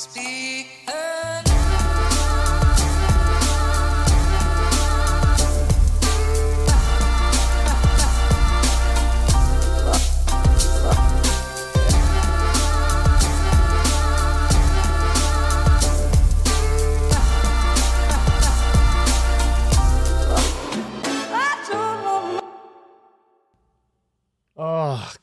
Speak Åh,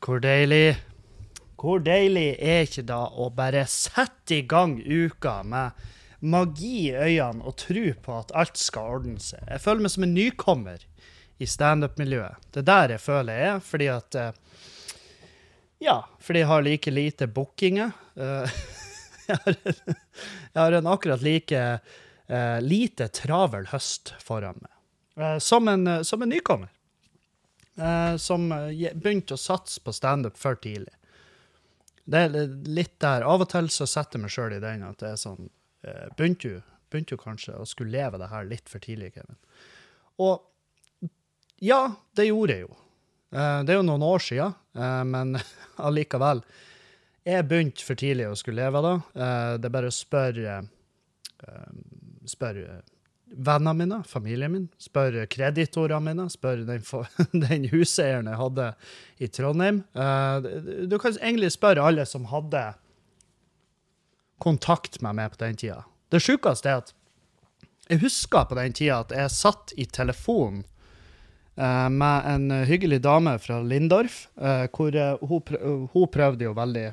hvor deilig. Er ikke da å bare sette i gang uka med magi i øynene og tro på at alt skal ordne seg. Jeg føler meg som en nykommer i standup-miljøet. Det er der jeg føler jeg er, fordi at eh, Ja, fordi jeg har like lite bookinger. Eh, jeg, har, en akkurat like eh, lite travel høst foran meg. Som, en, som en nykommer som begynte å satse på standup for tidlig. Det er litt der. Av og til så setter jeg meg sjøl i den at det er sånn eh, Begynte jo begynte jo kanskje å skulle leve det her litt for tidlig, Kevin. Og ja, det gjorde jeg jo. Eh, det er jo noen år sia, eh, men allikevel. Jeg begynte for tidlig å skulle leve da. Eh, det er bare å spørre eh, Spør eh, vennene mine, familien min, spør kreditorene mine, spør den, den huseieren jeg hadde i Trondheim. Eh, du kan egentlig spørre alle som hadde kontakt med meg på den tida. Det sjukeste er at jeg husker på den tida at jeg satt i telefon eh, med en hyggelig dame fra Lindorf, eh, hvor hun prøvde jo veldig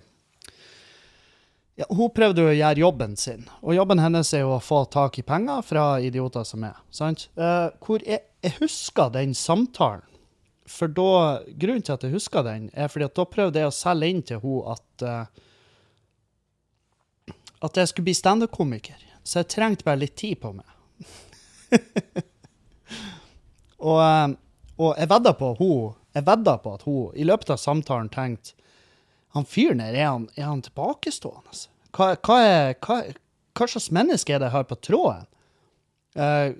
ja, Hun prøvde jo å gjøre jobben sin, og jobben hennes er jo å få tak i penger fra idioter som er. sant? Eh, hvor jeg, jeg husker den samtalen. For da, Grunnen til at jeg husker den, er fordi at da prøvde jeg å selge inn til hun at eh, at jeg skulle bli standup-komiker. Så jeg trengte bare litt tid på meg. og, eh, og jeg vedda på, hun, jeg vedda på at hun i løpet av samtalen tenkte han fyren her, er han, er han tilbakestående? Hva, hva, er, hva, hva slags menneske er det har på tråden? Eh,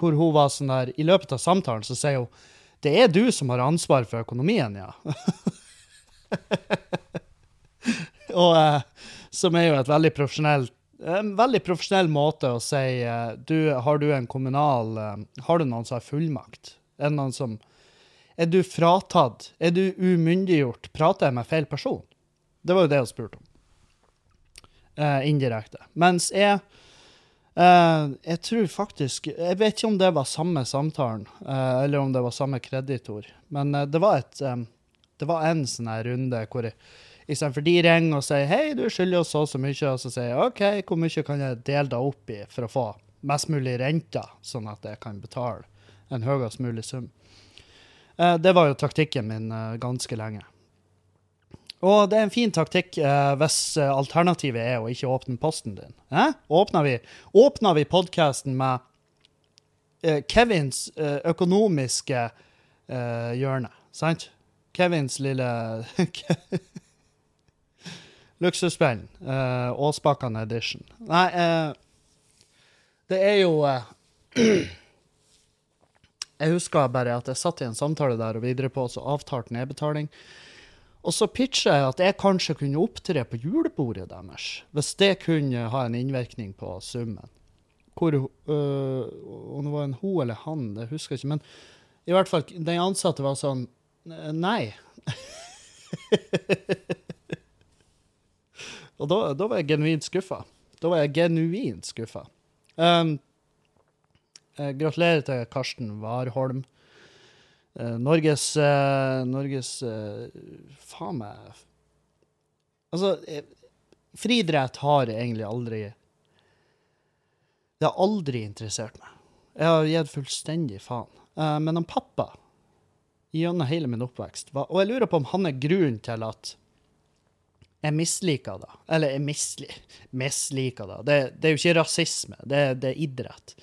hvor hun var sånn der I løpet av samtalen så sier hun det er du som har ansvar for økonomien, ja. og eh, som er jo et veldig profesjonelt en veldig profesjonell måte å si eh, du, Har du en kommunal eh, Har du noen som har fullmakt? Er det noen som Er du fratatt? Er du umyndiggjort? Prater jeg med feil person? Det var jo det hun spurte om. Eh, indirekte. Mens jeg eh, Jeg tror faktisk Jeg vet ikke om det var samme samtalen, eh, eller om det var samme kreditor, men eh, det var et eh, Det var en sånn her runde hvor jeg Istedenfor de ringer og sier 'hei, du skylder oss så og så mye', og så sier jeg 'OK, hvor mye kan jeg dele deg opp i for å få mest mulig renter, sånn at jeg kan betale en høyest mulig sum'? Eh, det var jo taktikken min eh, ganske lenge. Og det er en fin taktikk eh, hvis eh, alternativet er å ikke åpne posten din. Eh? Åpner vi, åpner vi podkasten med eh, Kevins økonomiske hjørne, sant? Kevins lille Luksusspillen. Uh, Åsbakken edition. Nei, det er jo Jeg husker bare at jeg satt i en samtale der og videre på, så avtalt nedbetaling. Og så pitcha jeg at jeg kanskje kunne opptre på julebordet deres, hvis det kunne ha en innvirkning på summen. Hvor øh, Om det var en ho eller han, det husker jeg ikke. Men i hvert fall, den ansatte var sånn Nei. Og da, da var jeg genuint skuffa. Da var jeg genuint skuffa. Um, gratulerer til Karsten Warholm. Eh, Norges eh, Norges eh, Faen meg Altså, eh, friidrett har egentlig aldri Det har aldri interessert meg. Jeg har gitt fullstendig faen. Eh, men han pappa, gjennom hele min oppvekst Og jeg lurer på om han er grunnen til at jeg misliker det. Eller jeg misli, misliker det. det. Det er jo ikke rasisme, det, det er idrett.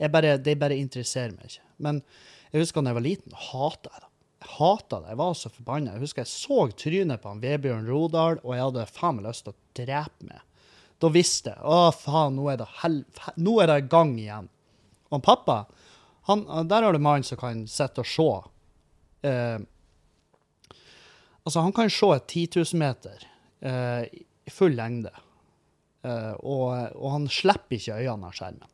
Jeg bare, det bare interesserer meg ikke. Men jeg husker da jeg var liten, hata jeg det. Jeg hata det. Jeg var så forbanna. Jeg husker jeg så trynet på han Vebjørn Rodal, og jeg hadde faen meg lyst til å drepe meg. Da visste jeg å faen, nå er det, hel, nå er det i gang igjen. Og pappa, han, der har du mannen som kan sitte og se. Eh, altså, han kan se et 10 000 meter eh, i full lengde. eh, og, og han slipper ikke øynene av skjermen.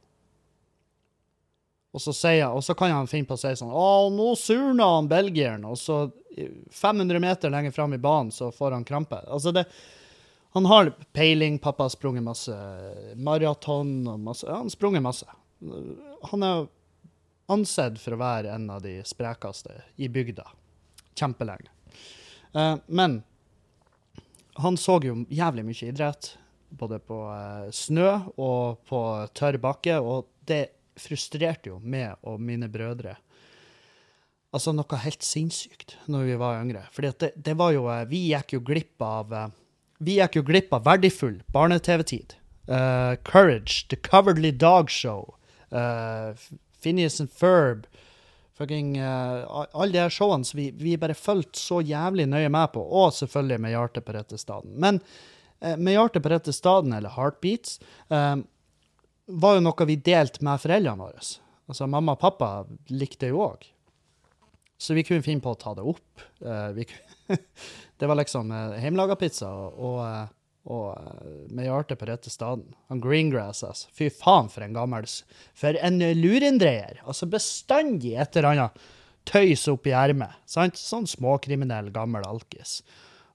Og så, sier, og så kan han finne på å si sånn Å, nå surna han belgieren. Og så 500 meter lenger fram i banen så får han krampe. Altså det, han har peiling. Pappa har sprunget masse maraton og masse Han sprunget masse. Han er ansett for å være en av de sprekeste i bygda. Kjempelenge. Uh, men han så jo jævlig mye idrett, både på uh, snø og på tørr bakke, og det frustrerte jo meg og mine brødre. Altså noe helt sinnssykt når vi var yngre. For det, det, var jo uh, Vi gikk jo glipp av Vi gikk jo glipp av verdifull barne-TV-tid. Courage, The Coveredly Dog Show, Phineas and Ferb, fucking uh, Alle de her showene som vi, vi, bare fulgte så jævlig nøye med på, og selvfølgelig med hjertet på rette staden. Men uh, med hjertet på rette staden, eller Heartbeats, uh, var jo noe vi delte med foreldrene våre. Altså, mamma og pappa likte det jo òg. Så vi kunne finne på å ta det opp. det var liksom uh, hjemmelaga pizza og, og eh, med hjertet på rette staden. Han Greengrass, altså. Fy faen, for en gammel For en lurendreier. Altså bestandig et eller annet tøys oppi ermet. Sant? Sånn småkriminell, gammel alkis.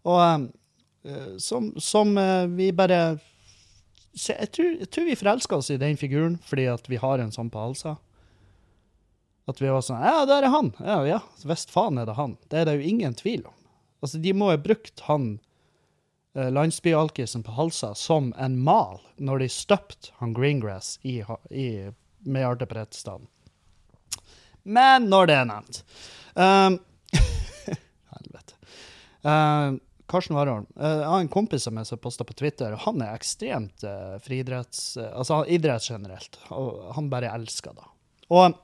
Og som, som vi bare jeg tror, jeg tror vi forelska oss i den figuren fordi at vi har en sånn på halsa. At vi var sånn Ja, der er han! Ja, ja, visst faen er det han. Det er det jo ingen tvil om. Altså, de må ha brukt han uh, landsbyalkisen på Halsa som en mal når de støpte han Greengrass i, i Mejarde på Rettestaden. Men når det er nevnt um, Helvete. Uh, Karsten Warholm. Uh, jeg har en kompis som jeg posta på Twitter. og Han er ekstremt uh, friidretts... Uh, altså idrett generelt. Og han bare elsker det. Og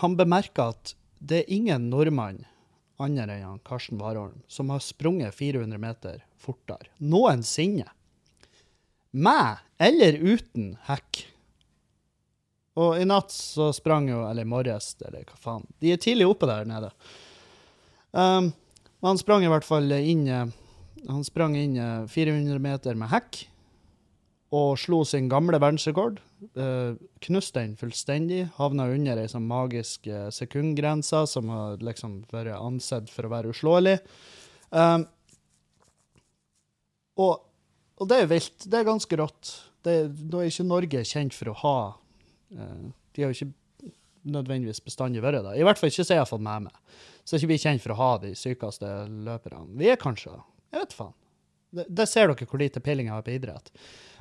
han bemerker at det er ingen nordmann andre enn Karsten Warholm, som har sprunget 400 meter fortere noensinne. Med eller uten hekk. Og i natt så sprang jo Eller i morges, eller hva faen. De er tidlig oppe der nede. Um, han sprang i hvert fall inn Han sprang inn 400 meter med hekk og slo sin gamle verdensrekord. Uh, knuste den fullstendig. Havna under ei sånn magisk uh, sekundgrense som har liksom vært ansett for å være uslåelig. Um, og, og, det er vilt. Det er ganske rått. Det, nå er ikke Norge kjent for å ha uh, De har jo ikke nødvendigvis bestandig vært det. I hvert fall ikke så jeg har fått med meg. Så er ikke vi kjent for å ha de sykeste løperne. Vi er kanskje Jeg vet faen. Det ser dere hvor lite peiling jeg har på idrett.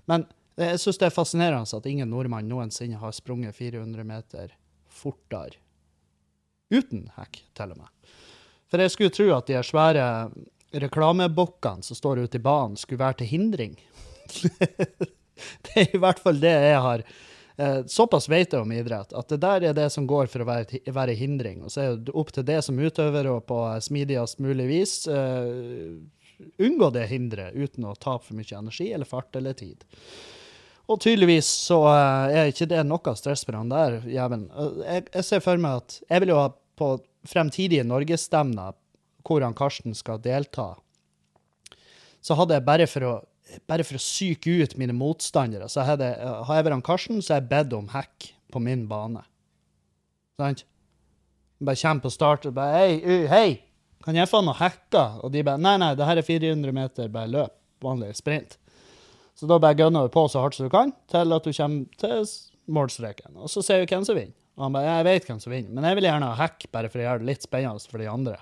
Men jeg syns det er fascinerende at ingen nordmann noensinne har sprunget 400 meter fortere. Uten hekk, til og med. For jeg skulle tro at de svære reklamebokkene som står ute i banen, skulle være til hindring. det er i hvert fall det jeg har. Eh, såpass vet jeg om idrett, at det der er det som går for å være, være hindring. Og så er det opp til det som utøver, og på smidigst mulig vis eh, unngå det hinderet uten å tape for mye energi eller fart eller tid. Og tydeligvis så uh, er ikke det noe stress for han der jævelen. Uh, jeg, jeg, ser for meg at jeg vil jo ha på fremtidige norgesstevner hvor han Karsten skal delta, så hadde jeg bare for å bare for å psyke ut mine motstandere, så uh, har jeg vært Karsten, så har jeg bedt om hack på min bane. Sant? Bare kommer på start og bare Hei, hei! Kan jeg få noe hacka? Og de bare Nei, nei, det her er 400 meter, bare løp. Vanlig sprint. Så da bare gønner du på så hardt som du kan til at du kommer til målstreken. Og så ser vi hvem som vinner. Og han bare Jeg vet hvem som vinner, men jeg vil gjerne ha hack bare for å gjøre det litt spennende for de andre.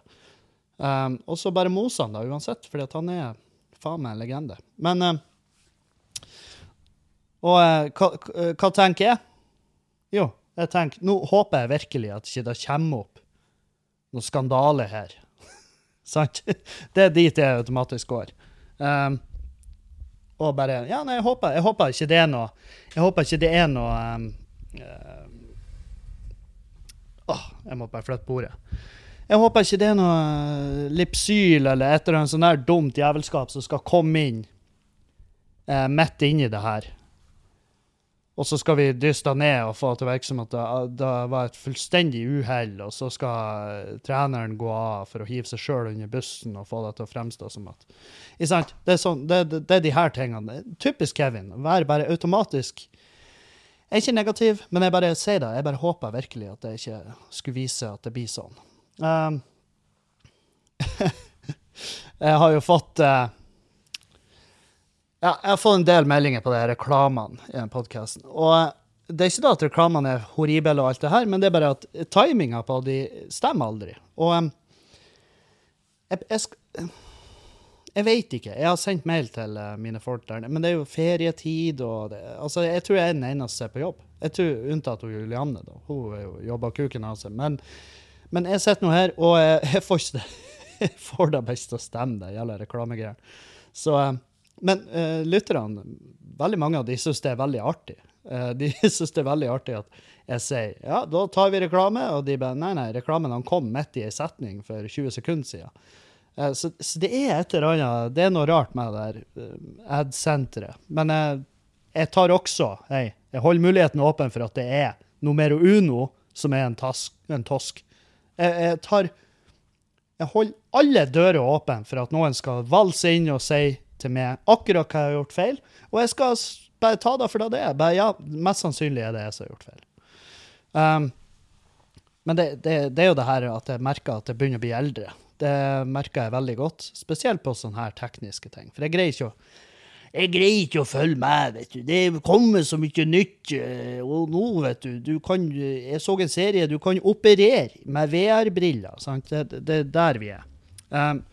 Um, og så bare moser han da uansett, fordi at han er faen meg en legende. Men um, Og uh, hva, hva, tenker jeg? Jo, jeg tenker Nå håper jeg virkelig at ikke det kommer opp noe skandale her. Sant? Det er dit det automatisk går. Um, og bare Ja, nei, jeg håper, jeg håper, ikke det er noe Jeg håper ikke det er noe um, uh, Åh, jeg må bare flytte bordet. Jeg håper ikke det er noe uh, Lipsyl eller et eller annet sånn der dumt jævelskap som skal komme inn eh, midt inni det her. og så skal vi dyste ned og få til virke som at det, var et fullstendig uhell, og så skal eh, treneren gå av for å hive seg sjøl under bussen og få det til å fremstå som at? Det er, sånn, det, det er de her tingene. Typisk Kevin. Vær bare automatisk Jeg er ikke negativ, men jeg bare sier det. Jeg bare håper virkelig at det ikke skulle vise at det blir sånn. Um, jeg har jo fått uh, ja, jeg har fått en del meldinger på de reklamene i den podkasten. Og eh, det er ikke da at reklamene er horrible og alt det her, men det er bare at timinga på de stemmer aldri. Og um, jeg, jeg, jeg vet ikke. Jeg har sendt mail til uh, mine folk der, men det er jo ferietid og det, Altså, jeg tror jeg er den eneste som er på jobb. Jeg tror Unntatt Julianne, da. Hun er jobber kuken av seg. Men, men jeg sitter nå her, og jeg, jeg får ikke det. Jeg får det best til å stemme, det gjelder reklamegreier. Um, men uh, lytterne, veldig mange av de syns det er veldig artig. Uh, de syns det er veldig artig at jeg sier ja, da tar vi reklame, og de bare nei, nei, reklamen han kom midt i ei setning for 20 sekunder siden. Uh, så, så, det er et eller annet Det er noe rart med det der ad-senteret. Men jeg tar også hei, jeg holder muligheten åpen for at det er numero uno som er en, task, en tosk. Jeg, tar jeg holder alle dører åpne for at noen skal valse inn og si til meg akkurat hva jeg har gjort feil, og jeg skal bare ta det for det det er. Bare, ja, mest sannsynlig er det jeg som har gjort feil. Um, men det, det, det, er jo det her at jeg merker at jeg begynner å bli eldre. Det merker jeg veldig godt, spesielt på sånne her tekniske ting. For jeg greier ikke å jeg greier ikke å følge med, vet du. Det kommer så mye nytt. Eh, og nå, vet du, du kan Jeg så en serie, du kan operere med VR-briller. sant? Det, det, er der vi er. Um,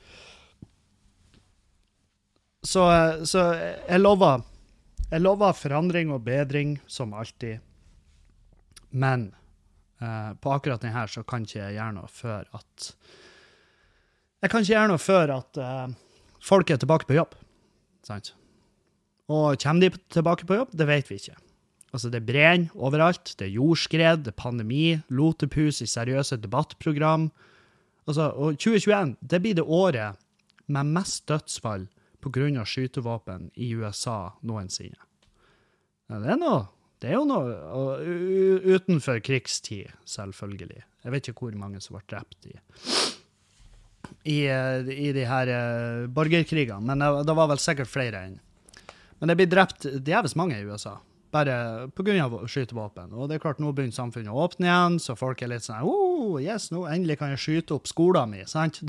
så, så jeg lover jeg lover forandring og bedring, som alltid. Men uh, på akkurat denne så kan ikke jeg gjøre noe før at Jeg kan ikke gjøre noe før at uh, folk er tilbake på jobb. Sant? Og kommer de tilbake på jobb? Det vet vi ikke. Altså, det brenner overalt. Det er jordskred, det er pandemi, lotepus i seriøse debattprogram. Altså, og 2021 det blir det året med mest dødsfall pga. skytevåpen i USA noensinne. Ja, det er noe. Det er jo noe utenfor krigstid, selvfølgelig. Jeg vet ikke hvor mange som ble drept i, i, i de her uh, borgerkrigene, men det, var vel sikkert flere enn. Men det blir drept djevelsk mange i USA, bare pga. skytevåpen. Og det er klart, nå begynner samfunnet å åpne igjen, så folk er litt sånn oh, yes, nå endelig kan jeg skyte opp skolen min, sant?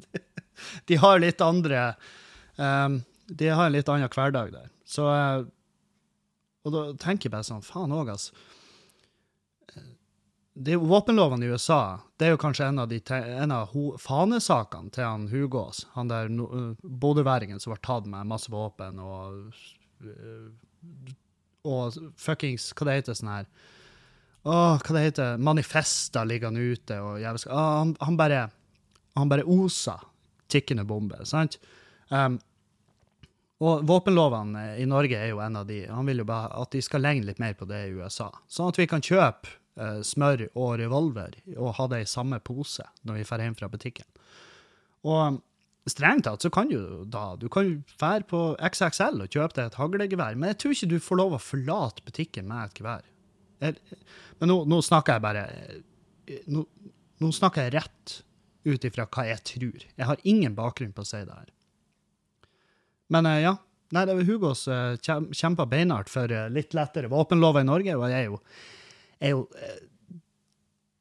de har litt andre Um, de har en litt annen hverdag der. Så uh, Og da tenker jeg bare sånn Faen òg, altså. Det, våpenlovene i USA det er jo kanskje en av, de, en av fanesakene til han Hugås. Han der no, bodøværingen som ble tatt med masse våpen og uh, Og fuckings Hva det heter sånn her Åh, hva det heter Manifester ligger han ute og jævlig, han, han, bare Han bare oser tikkende bomber, sant? Um, og våpenlovene i Norge er jo en av de. Han vil jo bare at de skal legne litt mer på det i USA. Sånn at vi kan kjøpe uh, smør og revolver og ha det i samme pose når vi drar hjem fra butikken. Og strengt tatt så kan du da Du kan dra på XXL og kjøpe deg et haglegevær, men jeg tror ikke du får lov å forlate butikken med et gevær. Men nå, nå, snakker jeg bare nå, nå snakker jeg rett ut ifra hva jeg tror. Jeg har ingen bakgrunn på å si det her. Men uh, ja. Nei, det var Hugos uh, kjempa beinhardt for litt lettere våpenlover i Norge, og jeg er jo, er jo uh,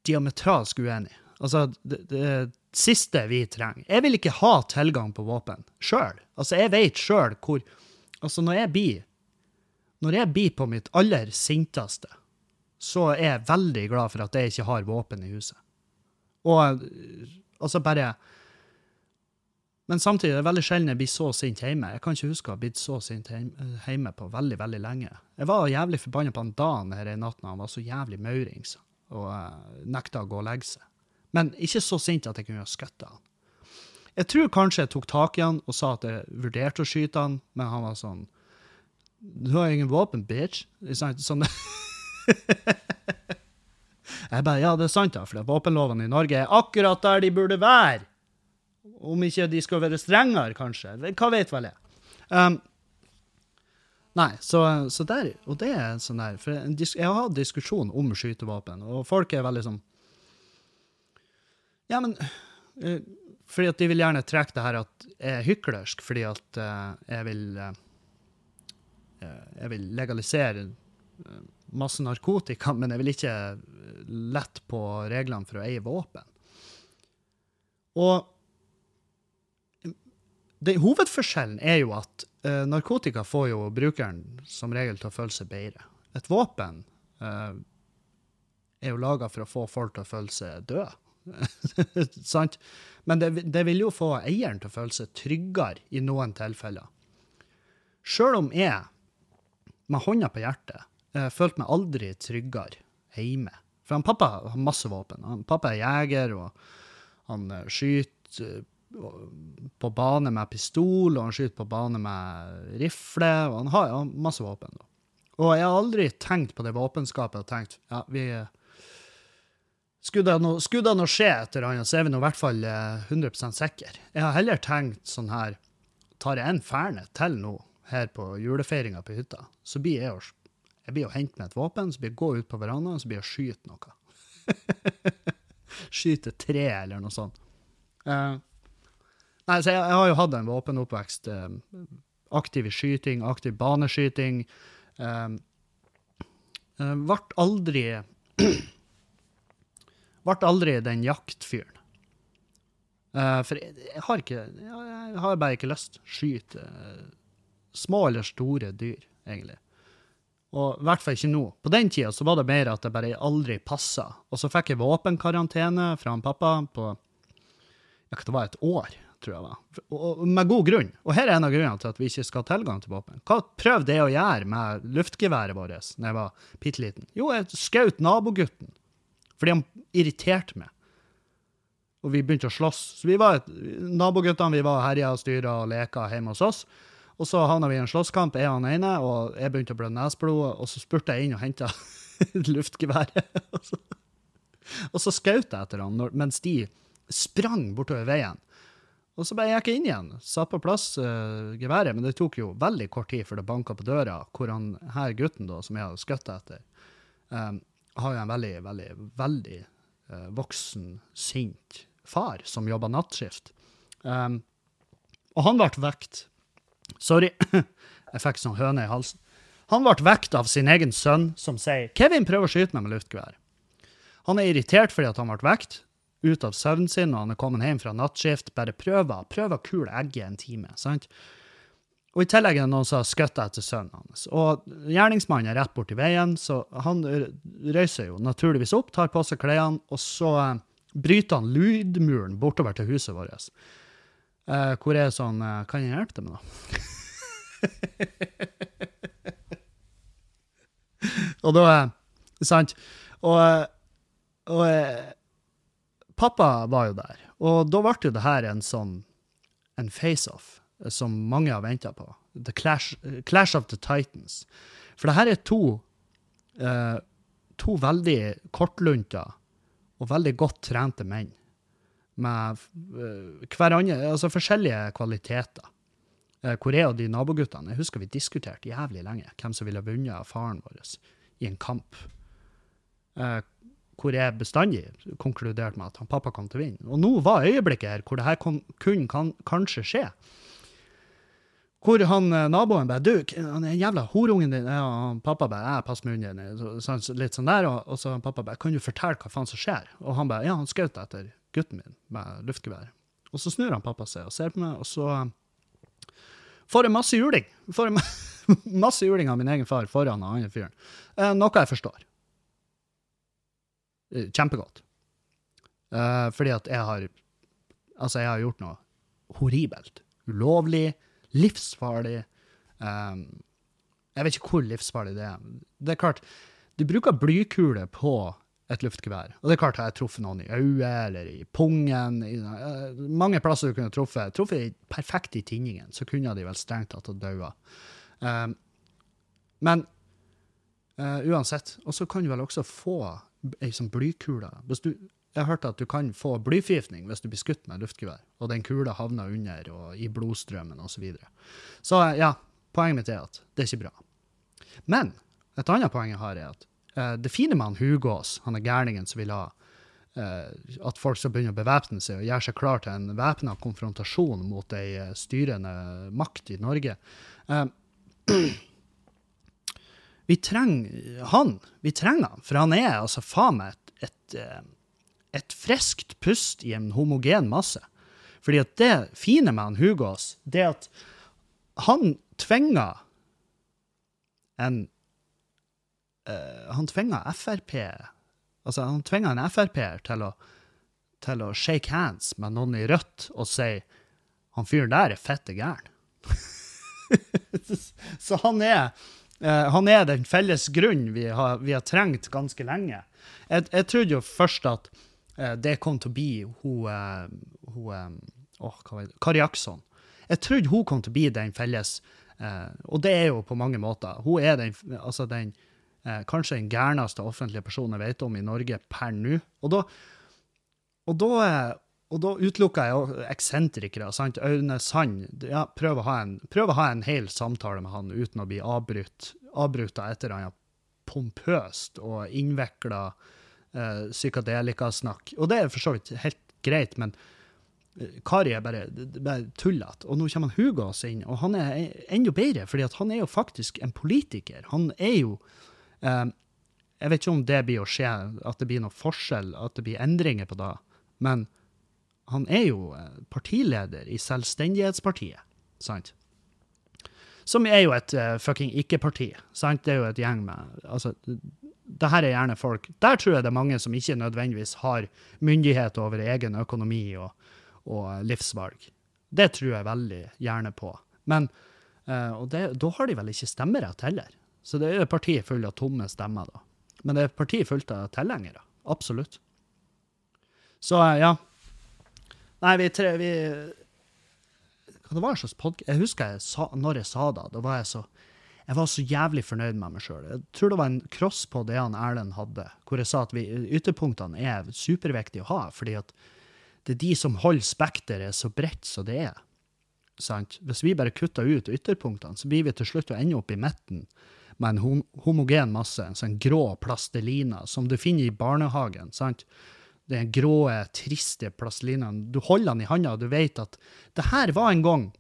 diametralsk uenig. Altså, det, det, siste vi trenger Jeg vil ikke ha tilgang på våpen sjøl. Altså, jeg vet sjøl hvor Altså, når jeg blir Når jeg blir på mitt aller sinteste, så er jeg veldig glad for at jeg ikke har våpen i huset. Og altså bare men samtidig er det veldig sjelden jeg blir så sint hjemme. Jeg kan ikke huske å ha blitt så sint hjemme på veldig veldig lenge. Jeg var jævlig forbanna på han Dan her i natt når han var så jævlig maurings og uh, nekta å gå og legge seg. Men ikke så sint at jeg kunne ha skutt han. Jeg tror kanskje jeg tok tak i han og sa at jeg vurderte å skyte han, men han var sånn Du har ingen våpen, bitch. Sånn Jeg bare Ja, det er sant, da, for våpenlovene i Norge er akkurat der de burde være. Om ikke de skal være strengere, kanskje. Hva vet vel jeg. Um, Nei, så, så der Og det er sånn der For jeg har hatt diskusjon om skytevåpen, og folk er veldig sånn Ja, men uh, Fordi at de vil gjerne trekke det her at jeg er hyklersk fordi at uh, jeg vil eh, Jeg vil legalisere masse narkotika, men jeg vil ikke lette på reglene for å eie våpen. Og det, hovedforskjellen er jo at uh, narkotika får jo brukeren som regel til å føle seg bedre. Et våpen uh, er jo laga for å få folk til å føle seg døde. Sant? Men det, det vil jo få eieren til å føle seg tryggere i noen tilfeller. Sjøl om jeg, med hånda på hjertet, uh, følte meg aldri tryggere hjemme. For han pappa har masse våpen. Han, pappa er jeger, og han skyter på bane med pistol, og han skyter på bane med rifle, og han har ja, masse våpen. Og jeg har aldri tenkt på det våpenskapet og tenkt ja, vi skulle det nå- skulle det nå skje et eller annet, så er vi nå i hvert fall eh, 100 sikre. Jeg har heller tenkt sånn her Tar jeg en fernet til nå, her på julefeiringa på hytta, så blir jeg jeg blir å hente meg et våpen, så blir jeg gå ut på verandaen, så blir jeg å skyte noe. skyte tre, eller noe sånt. Eh, Nei, så jeg, jeg har jo hatt en våpenoppvekst. Eh, aktiv i skyting, aktiv baneskyting. Eh, eh, Ble aldri Ble aldri den jaktfyren. Eh, for jeg, jeg har ikke jeg, har bare ikke lyst til å skyte eh, små eller store dyr, egentlig. Og i hvert fall ikke nå. På den tida så var det mer at det bare aldri passa. Og så fikk jeg våpenkarantene fra han pappa på ja, det var et år, tror jeg det. Og, og med god grunn. Og her er en av grunnene til at vi ikke skal ha tilgang til våpen. Hva prøvde jeg å gjøre med luftgeværet vårt da jeg var bitte liten? Jo, jeg skjøt nabogutten. Fordi han irriterte meg. Og vi begynte å slåss. Så vi var naboguttene vi var herja og styra og leka hjemme hos oss. Og så havna vi i en slåsskamp, jeg og han ene, og jeg begynte å blø nesblodet og så spurte jeg inn og henta luftgeværet. og så, og så skjøt jeg etter han mens de sprang bortover veien. Og så bare gikk jeg inn igjen, satt på plass uh, geværet, men det tok jo veldig kort tid før det banka på døra, hvor han her gutten da, som jeg hadde skutt etter, um, har jo en veldig, veldig, veldig uh, voksen, sint far som jobber nattskift. Um, og han ble vekt. Sorry, jeg fikk sånn høne i halsen. Han ble vekt av sin egen sønn, som sier 'Kevin prøver å skyte meg med luftgevær'. Han er irritert fordi at han ble vekt, ut av søvnen sin, og han er kommet hjem fra nattskift. Bare prøver, prøver å kule egget en time. sant? Og I tillegg er det noen som har skutt etter sønnen hans. Og Gjerningsmannen er rett borti veien, så han røyser jo naturligvis opp, tar på seg klærne, og så eh, bryter han lydmuren bortover til huset vårt. Eh, hvor er sånn eh, Kan jeg hjelpe deg med noe? og da eh, Sant? Og, og pappa var jo der. Og da ble jo det her en sånn en face-off eh, som mange har venta på. The Clash, eh, Clash of the Titans. For det her er to eh, to veldig kortlunta og veldig godt trente menn med eh, hverandre, altså forskjellige kvaliteter. Eh, hvor er de naboguttene? Jeg husker vi diskuterte jævlig lenge hvem som ville vunnet faren vår i en kamp. Eh, hvor jeg bestandig konkluderte med at han pappa kom til å vinne. Og nå var øyeblikket her hvor det her kunne kan, kanskje skje. Hvor han eh, naboen bare Du, han er jævla horungen din. Ja, han pappa bare Jeg passer munnen din. Så, så, litt sånn der. Og, og så han pappa bare Kan du fortelle hva faen som skjer? Og han bare Ja, han skjøt etter gutten min med luftgevær. Og så snur han pappa seg og ser på meg, og så eh, får jeg masse juling. Får jeg ma- masse juling av min egen far foran han andre fyren. Eh, noe jeg forstår. Eh, Kjempegodt. Uh, fordi at jeg har Altså, jeg har gjort noe horribelt. Ulovlig, livsfarlig. Um, jeg vet ikke hvor livsfarlig det er. Det er klart, du bruker blykule på et luftgevær. Og det er klart, har jeg truffet noen i øyet eller i pungen i, uh, Mange plasser du kunne truffet. Truffet perfekt i tinningen, så kunne de vel strengt tatt ha daua. Um, men uh, uansett. Og så kan du vel også få ei sånn blykule. Du, jeg har hørt at du kan få blyforgiftning hvis du blir skutt med luftgevær, og den kula havner under og i blodstrømmen osv. Så, så eh, ja, Poenget mitt er at det er ikke bra. Men et annet poeng jeg har, er at uh, det fine med han Hugås, han er gærningen som vil ha uh, at folk skal begynne å bevæpne seg og gjøre seg klar til en væpna konfrontasjon mot ei styrende makt i Norge. Eh, vi trenger han. Vi trenger han, for han er altså faen meg et, et, eh, et friskt pust i en homogen masse. Fordi at det fine med han Hugås, det at han tvinger en uh, Han tvinger Frp Altså, han tvinger en Frp-er til, til, å shake hands med noen i Rødt og si han fyren der er fette gæren. så han er, han er den felles grunnen vi har, vi har trengt ganske lenge. Jeg, jeg, trodde jo først at uh, det kom til å bli hun, hun oh, Kari Jackson. Jeg trodde hun kom til å bli den felles Og det er jo på mange måter. Hun er den, altså den kanskje den gærneste offentlige personen jeg vet om i Norge per nå. Og da, og da og da utelukker jeg jo eksentrikere. sant? Aune Sand. Ja, prøv, å ha en, prøv å ha en hel samtale med han uten å bli avbrutt, avbrutt av et eller annet pompøst og innvikla eh, psykadelikasnakk. Og det er for så vidt helt greit, men eh, Kari er bare, bare tullete. Og nå kommer Hugås inn, og han er enda bedre, fordi han er jo faktisk en politiker. Han er jo eh, Jeg vet ikke om det blir å skje, at det blir noe forskjell, at det blir endringer på det, men han er jo eh, partileder i Selvstendighetspartiet, sant? Som er jo et uh, fucking ikke-parti. sant? Det er jo et gjeng med altså, det her er gjerne folk Der tror jeg det er mange som ikke nødvendigvis har myndighet over egen økonomi og, og livsvalg. Det tror jeg veldig gjerne på. Men uh, Og det, da har de vel ikke stemmerett heller. Så det er et parti fullt av tomme stemmer, da. Men det er et parti fullt av tilhengere. Absolutt. Så uh, ja, Nei, vi tre vi, Hva det var slags podkast Jeg husker jeg sa, når jeg sa det. Da var jeg så jeg var så jævlig fornøyd med meg sjøl. Jeg tror det var en cross på det han Erlend hadde, hvor jeg sa at vi, ytterpunktene er superviktige å ha, fordi at det er de som holder spekteret så bredt som det er. Sant? Hvis vi bare kutter ut ytterpunktene, så blir vi til slutt å ende opp i midten med en homogen masse, en sånn grå plastelina som du finner i barnehagen. sant? Den grå, triste plastlinjen. Du holder den i handa, og du vet at det her var en gang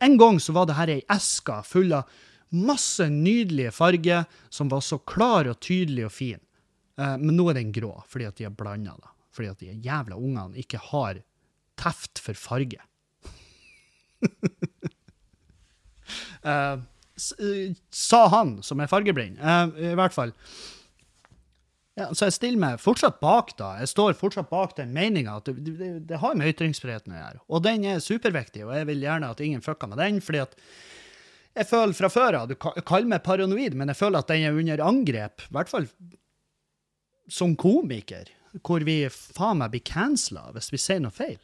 En gang så var det her ei eske full av masse nydelige farger som var så klar og tydelig og fin. Eh, men nå er den grå, fordi at de har blanda det. Fordi at de jævla ungene ikke har teft for farge. uh, sa han, som er fargeblind. I hvert fall. Ja, så jeg stiller meg fortsatt bak da. Jeg står fortsatt bak den meninga at det, det, det, har med ytringsfriheten å gjøre. Og den er superviktig, og jeg vil gjerne at ingen fucker med den. fordi at jeg føler fra før av, Du kaller meg paranoid, men jeg føler at den er under angrep. I hvert fall som komiker, hvor vi faen meg blir cancela hvis vi sier noe feil.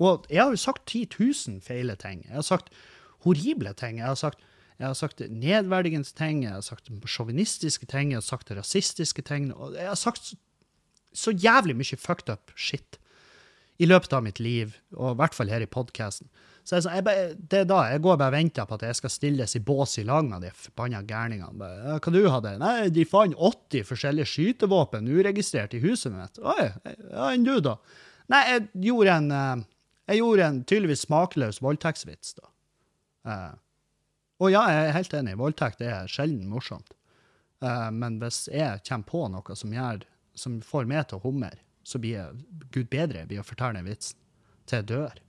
Og jeg har jo sagt 10 000 feile ting. Jeg har sagt horrible ting. Jeg har sagt jeg har sagt nedverdigende ting, jeg har sagt sjåvinistiske ting, jeg har sagt rasistiske ting. og Jeg har sagt så, så jævlig mye fucked up shit i løpet av mitt liv, og i hvert fall her i podkasten. Så jeg, jeg, det er da, jeg går bare og venter på at jeg skal stilles i bås i lag med de forbanna gærningene. Hva du hadde? Nei, de fant 80 forskjellige skytevåpen uregistrert i huset mitt. Oi, ja, enn du, da? Nei, jeg gjorde en, eh, jeg gjorde en tydeligvis smakløs voldtektsvits, da. Og ja, jeg er helt enig, voldtekt er sjelden morsomt. Uh, men hvis jeg kommer på noe som, gjør, som får meg til å humre, så blir jeg gud bedre ved å fortelle den vitsen til jeg dør.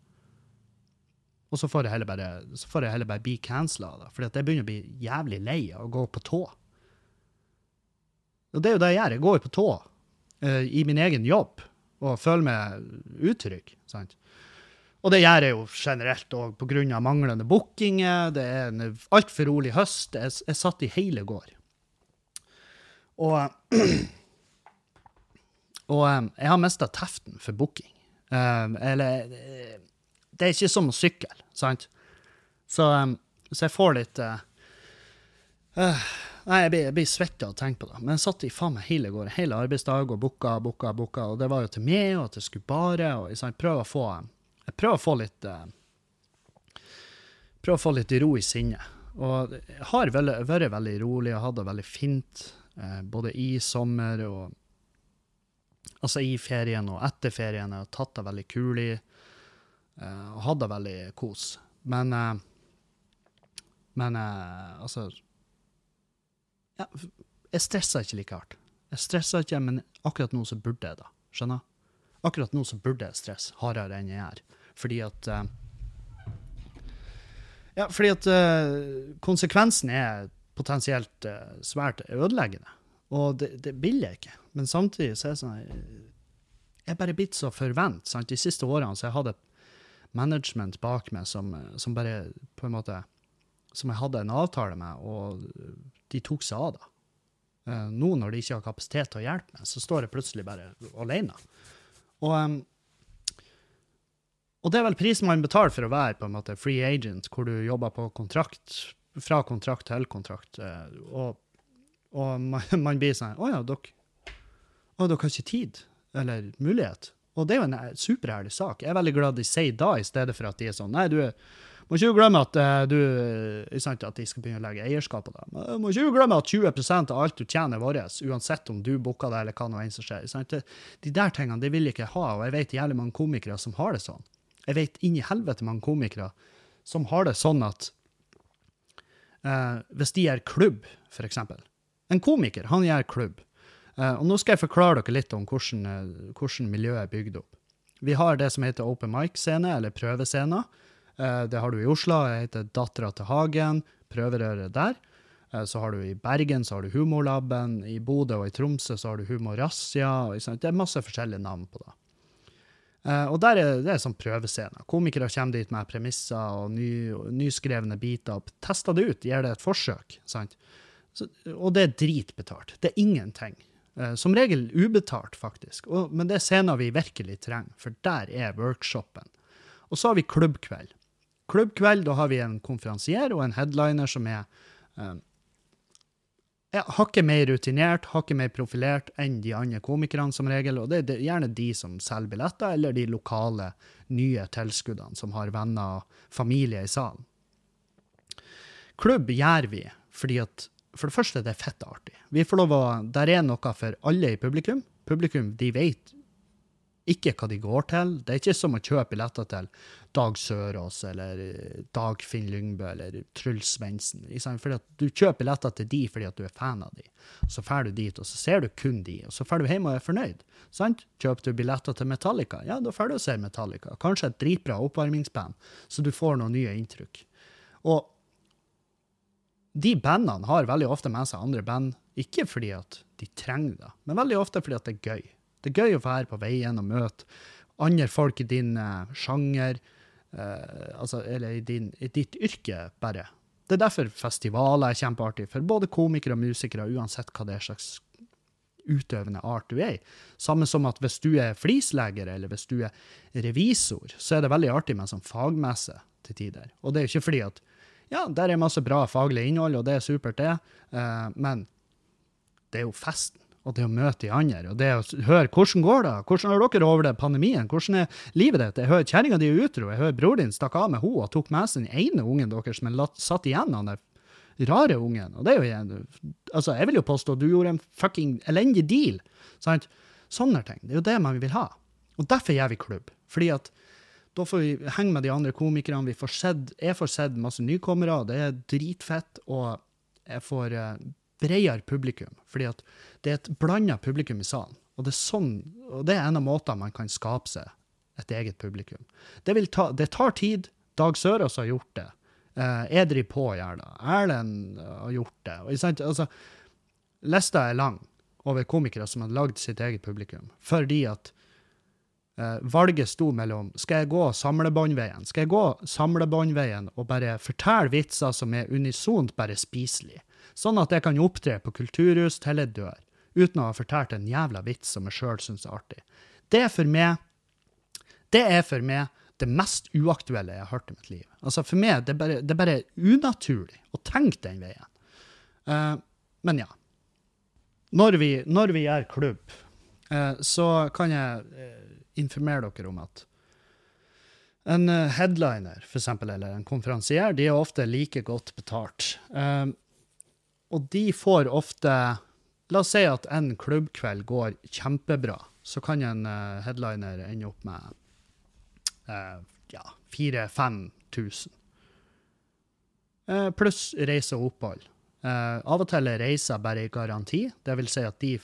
Og så får jeg heller bare, jeg heller bare bli cancela, for jeg begynner å bli jævlig lei av å gå på tå. Og det er jo det jeg gjør. Jeg går på tå uh, i min egen jobb og føler meg utrygg. sant? Og det gjør jeg jo generelt òg pga. manglende bookinger. Det er en altfor rolig høst. Jeg, jeg satt i hele går. Og, og jeg har mista teften for booking. Eller Det er ikke som å sykle, sant? Så, så jeg får litt uh, Nei, jeg blir, jeg blir svett av å tenke på det. Men jeg satt i faen meg hele går, hele arbeidsdag og booka, booka, booka. Og det var jo til meg, og at jeg skulle bare og prøve å få jeg prøver å få litt uh, Prøver å få litt ro i sinnet. Og jeg har vært veldig rolig og hatt det veldig fint, eh, både i sommer og Altså i ferien og etter ferien. Jeg har tatt det veldig kulig eh, og hatt det veldig kos. Men eh, Men eh, altså ja, Jeg stresser ikke like hardt. Jeg stresser ikke, men akkurat nå så burde jeg da. Skjønner? Akkurat nå så burde jeg stresse hardere enn jeg gjør. Fordi at eh, Ja, fordi at eh, konsekvensen er potensielt eh, svært ødeleggende. Og det, det vil jeg ikke. Men samtidig så er det sånn Jeg er bare blitt så forvent. Sant? De siste årene så jeg hadde management bak meg som, som bare på en måte Som jeg hadde en avtale med, og de tok seg av det. Nå når de ikke har kapasitet til å hjelpe meg, så står jeg plutselig bare alene. Og, og det er vel prisen man betaler for å være på en måte free agent, hvor du jobber på kontrakt, fra kontrakt til kontrakt. eh, Og, og man, man blir sånn Å ja, dere, å, dere har ikke tid eller mulighet. Og det er jo en eh, superherlig sak. Jeg er veldig glad de sier da, i stedet for at de er sånn Nei, du må ikke glemme at eh, du sant, at de skal begynne å legge eierskap på deg. Må ikke glemme at 20% av alt du tjener, er vårt, uansett om du booker det eller hva nå enn som skjer. Sant? De der tingene det vil jeg ikke ha, og jeg vet jævlig mange komikere som har det sånn. Jeg vet inn i helvete mange komikere som har det sånn at eh, hvis de gjør klubb, for eksempel. En komiker, han gjør klubb. Eh, og nå skal jeg forklare dere litt om hvordan, eh, hvordan miljøet er bygd opp. Vi har det som heter open mic-scene, eller prøvescener. Eh, det har du i Oslo, det heter Dattera til Hagen, prøverøret der. Eh, så har du i Bergen så har du Humorlaben, i Bodø og i Tromsø så har du sant? Det er masse forskjellige navn på det. Eh, og der er det er sånn prøvescener. Komikere kommer dit med premisser og ny, nyskrevne biter. Tester det ut, gir det et forsøk. sant? Så, og det er dritbetalt. Det er ingenting. Uh, som regel ubetalt, faktisk. Og, men det er scener vi virkelig trenger, for der er workshopen. Og så har vi klubbkveld. Klubbkveld, da har vi en konferansier og en headliner som er eh, ja, hakket mer rutinert, hakket mer profilert enn de andre komikerne som regel. Og det er gjerne de som selger billetter, eller de lokale nye tilskuddene som har venner og familie i salen. Klubb gjør vi fordi at for det første det er fett artig. Vi får lov å, Der er noe for alle i publikum. Publikum de vet ikke hva de går til. Det er ikke som å kjøpe billetter til Dag Sørås eller Dag Finn Lyngbø eller Truls Svendsen. Du kjøper billetter til de fordi at du er fan av de. Så drar du dit, og så ser du kun de, og så drar du hjem og er fornøyd. sant? Kjøper du billetter til Metallica, ja, da drar du og ser Metallica. Kanskje et dritbra oppvarmingsband, så du får noen nye inntrykk. Og de bandene har veldig ofte med seg andre band, ikke fordi at de trenger det, men veldig ofte fordi at det er gøy. Det er gøy å være på veien og møte andre folk i din uh, sjanger, uh, altså, eller i, din, i ditt yrke, bare. Det er derfor festivaler er kjempeartig for både komikere og musikere, uansett hva det er slags utøvende art du er i. Samme som at hvis du er flisleger eller hvis du er revisor, så er det veldig artig med en sånn fagmesse til tider. Og det er jo ikke fordi at ja, der er masse bra faglig innhold, og det er supert, det, uh, men det er jo festen. Og det å møte de andre, og det å høre hvordan går det, hvordan har dere over det pandemien, hvordan er livet ditt? Jeg hører kjerringa di er utro, jeg hører bror din stakk av med henne og tok med seg den ene ungen deres, er satt igjen han der rare ungen. Og det er jo igjen altså, jeg vil jo påstå du gjorde en fucking elendig deal. Sant? Sånne ting. Det er jo det man vil ha. Og derfor gjør vi klubb. Fordi at da får vi henge med de andre komikerne. Vi får sett, jeg får sett masse nykommere, det er dritfett. Og jeg får eh, bredere publikum, fordi at det er et blanda publikum i salen. Og det, er sånn, og det er en av måtene man kan skape seg et eget publikum. Det, ta, det tar tid. Dag Sørås har gjort det. Eh, jeg driver på å det. Erlend eh, har gjort det. Og, altså, lista er lang over komikere som har lagd sitt eget publikum. Fordi at eh, valget sto mellom skal jeg gå samlebåndveien Skal jeg gå samlebåndveien og bare fortelle vitser som er unisont bare spiselige, sånn at jeg kan opptre på kulturhus til jeg dør, uten å ha fortalt en jævla vits som jeg sjøl syns er artig. Det er for meg det er for meg det mest uaktuelle jeg har hørt i mitt liv. Altså For meg det er bare, det er bare unaturlig å tenke den veien. Uh, men ja. Når vi, når vi gjør klubb, uh, så kan jeg uh, informere dere om at En headliner, for eksempel, eller en konferansier, de er ofte like godt betalt. Um, og de får ofte La oss si at en klubbkveld går kjempebra. Så kan en uh, headliner ende opp med uh, ja, 4000-5000. Uh, pluss reise og opphold. Uh, av og til er reiser bare i garanti. Det vil si at de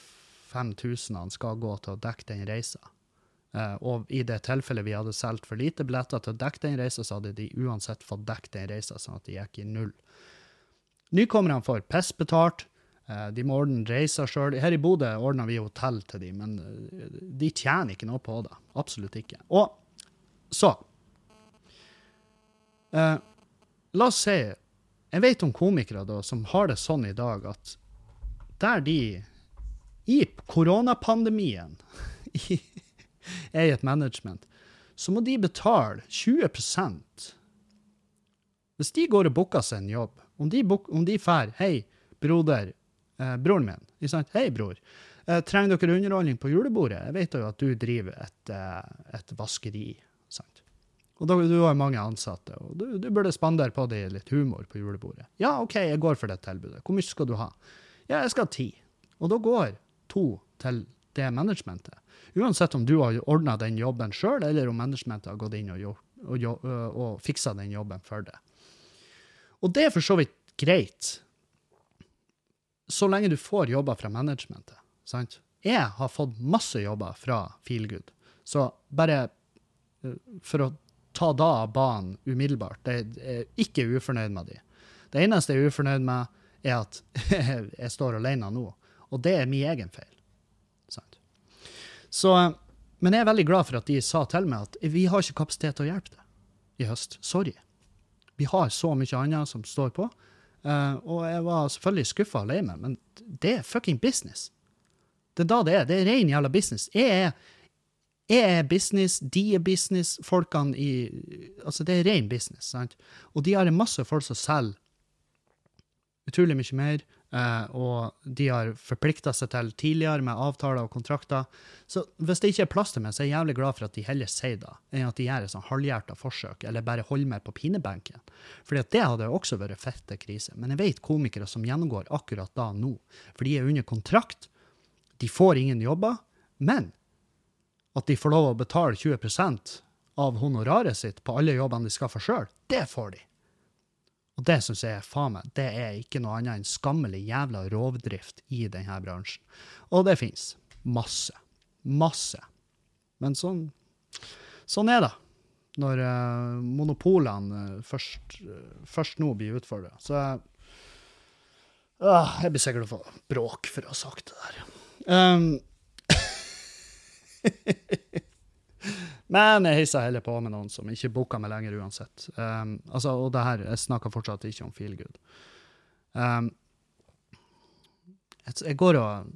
5000 skal gå til å dekke den reisa. Uh, og i det tilfellet vi hadde solgt for lite billetter til å dekke den reisa, så hadde de uansett fått dekket den reisa, sånn at de gikk i null. Nykommerne får pissbetalt. betalt. de må ordne reiser sjøl. Her i Bodø ordner vi hotell til dem, men uh, de tjener ikke noe på det. Absolutt ikke. Og så La oss si Jeg vet om komikere da, som har det sånn i dag at der de i koronapandemien er i et management, så må de betale 20 Hvis de går og booker seg en jobb, om de, bok, om de fær Hei, broder, eh, broren min. Hei, bror. Eh, trenger dere underholdning på julebordet? Jeg vet jo at du driver et, eh, et vaskeri. Sant? Og da, du har mange ansatte, og du, du burde spandere på dem litt humor på julebordet. Ja, OK, jeg går for det tilbudet. Hvor mye skal du ha? Ja, jeg skal ha ti. Og da går to til det managementet. Uansett om du har ordna den jobben sjøl, eller om managementet har gått inn og, gjort, og, og, og fiksa den jobben for deg. Og det er for så vidt greit, så lenge du får jobber fra managementet. sant? Jeg har fått masse jobber fra Feelgood, så bare for å ta da av banen umiddelbart. Jeg er ikke ufornøyd med de. Det eneste jeg er ufornøyd med, er at jeg står alene nå. Og det er min egen feil. Sant? Så, men jeg er veldig glad for at de sa til meg at vi har ikke kapasitet til å hjelpe deg i høst. Sorry. Vi har så mye annet som står på. Uh, og jeg var selvfølgelig skuffa og lei meg, men det er fucking business. Det er da det er. Det er ren jævla business. Jeg er, jeg er business, de er business, folkene i Altså, det er ren business, sant? Og de har masse folk som selger utrolig mye mer, uh, og de har forplikta seg til tidligere med avtaler og kontrakter. Så hvis det ikke er plass til meg, så er jeg jævlig glad for at de heller sier det, enn at de gjør et sånn halvhjerta forsøk, eller bare holder meg på pinebenken. At det hadde også vært fette krise. Men jeg vet komikere som gjennomgår akkurat da nå, for de er under kontrakt, de får ingen jobber, men at de får lov å betale 20 av honoraret sitt på alle jobbene de skaffer sjøl, det får de. Og det syns jeg faen meg, det er ikke noe annet enn skammelig jævla rovdrift i denne bransjen. Og det fins. Masse. Masse. Men sånn, sånn er det. Når uh, monopolene uh, først, uh, først, nå blir utfordra. Så jeg blir sikkert å få bråk for å ha sagt det der. Um, Men jeg heisa heller på med noen som ikke booka meg lenger uansett. Um, altså, og det her, jeg snakker fortsatt ikke om feel good. Um, jeg, går og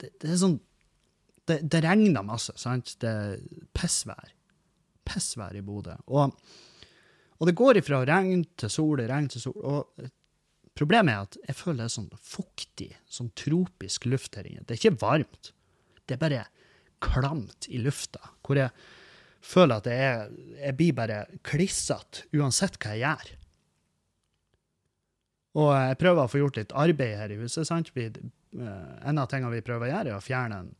Det, det er sånn det, det, regner masse, sant? Det er pissvær. Pissvær i Bodø. Og, og det går ifra regn til sol, regn til sol. Og problemet er at jeg føler det er sånn fuktig, sånn tropisk luft her inne. Det er ikke varmt. Det er bare klamt i lufta. Hvor jeg føler at jeg, jeg blir bare klissete uansett hva jeg gjør. Og jeg prøver å få gjort litt arbeid her i huset. sant? Vi, uh, en av tingene vi prøver å gjøre, er å fjerne en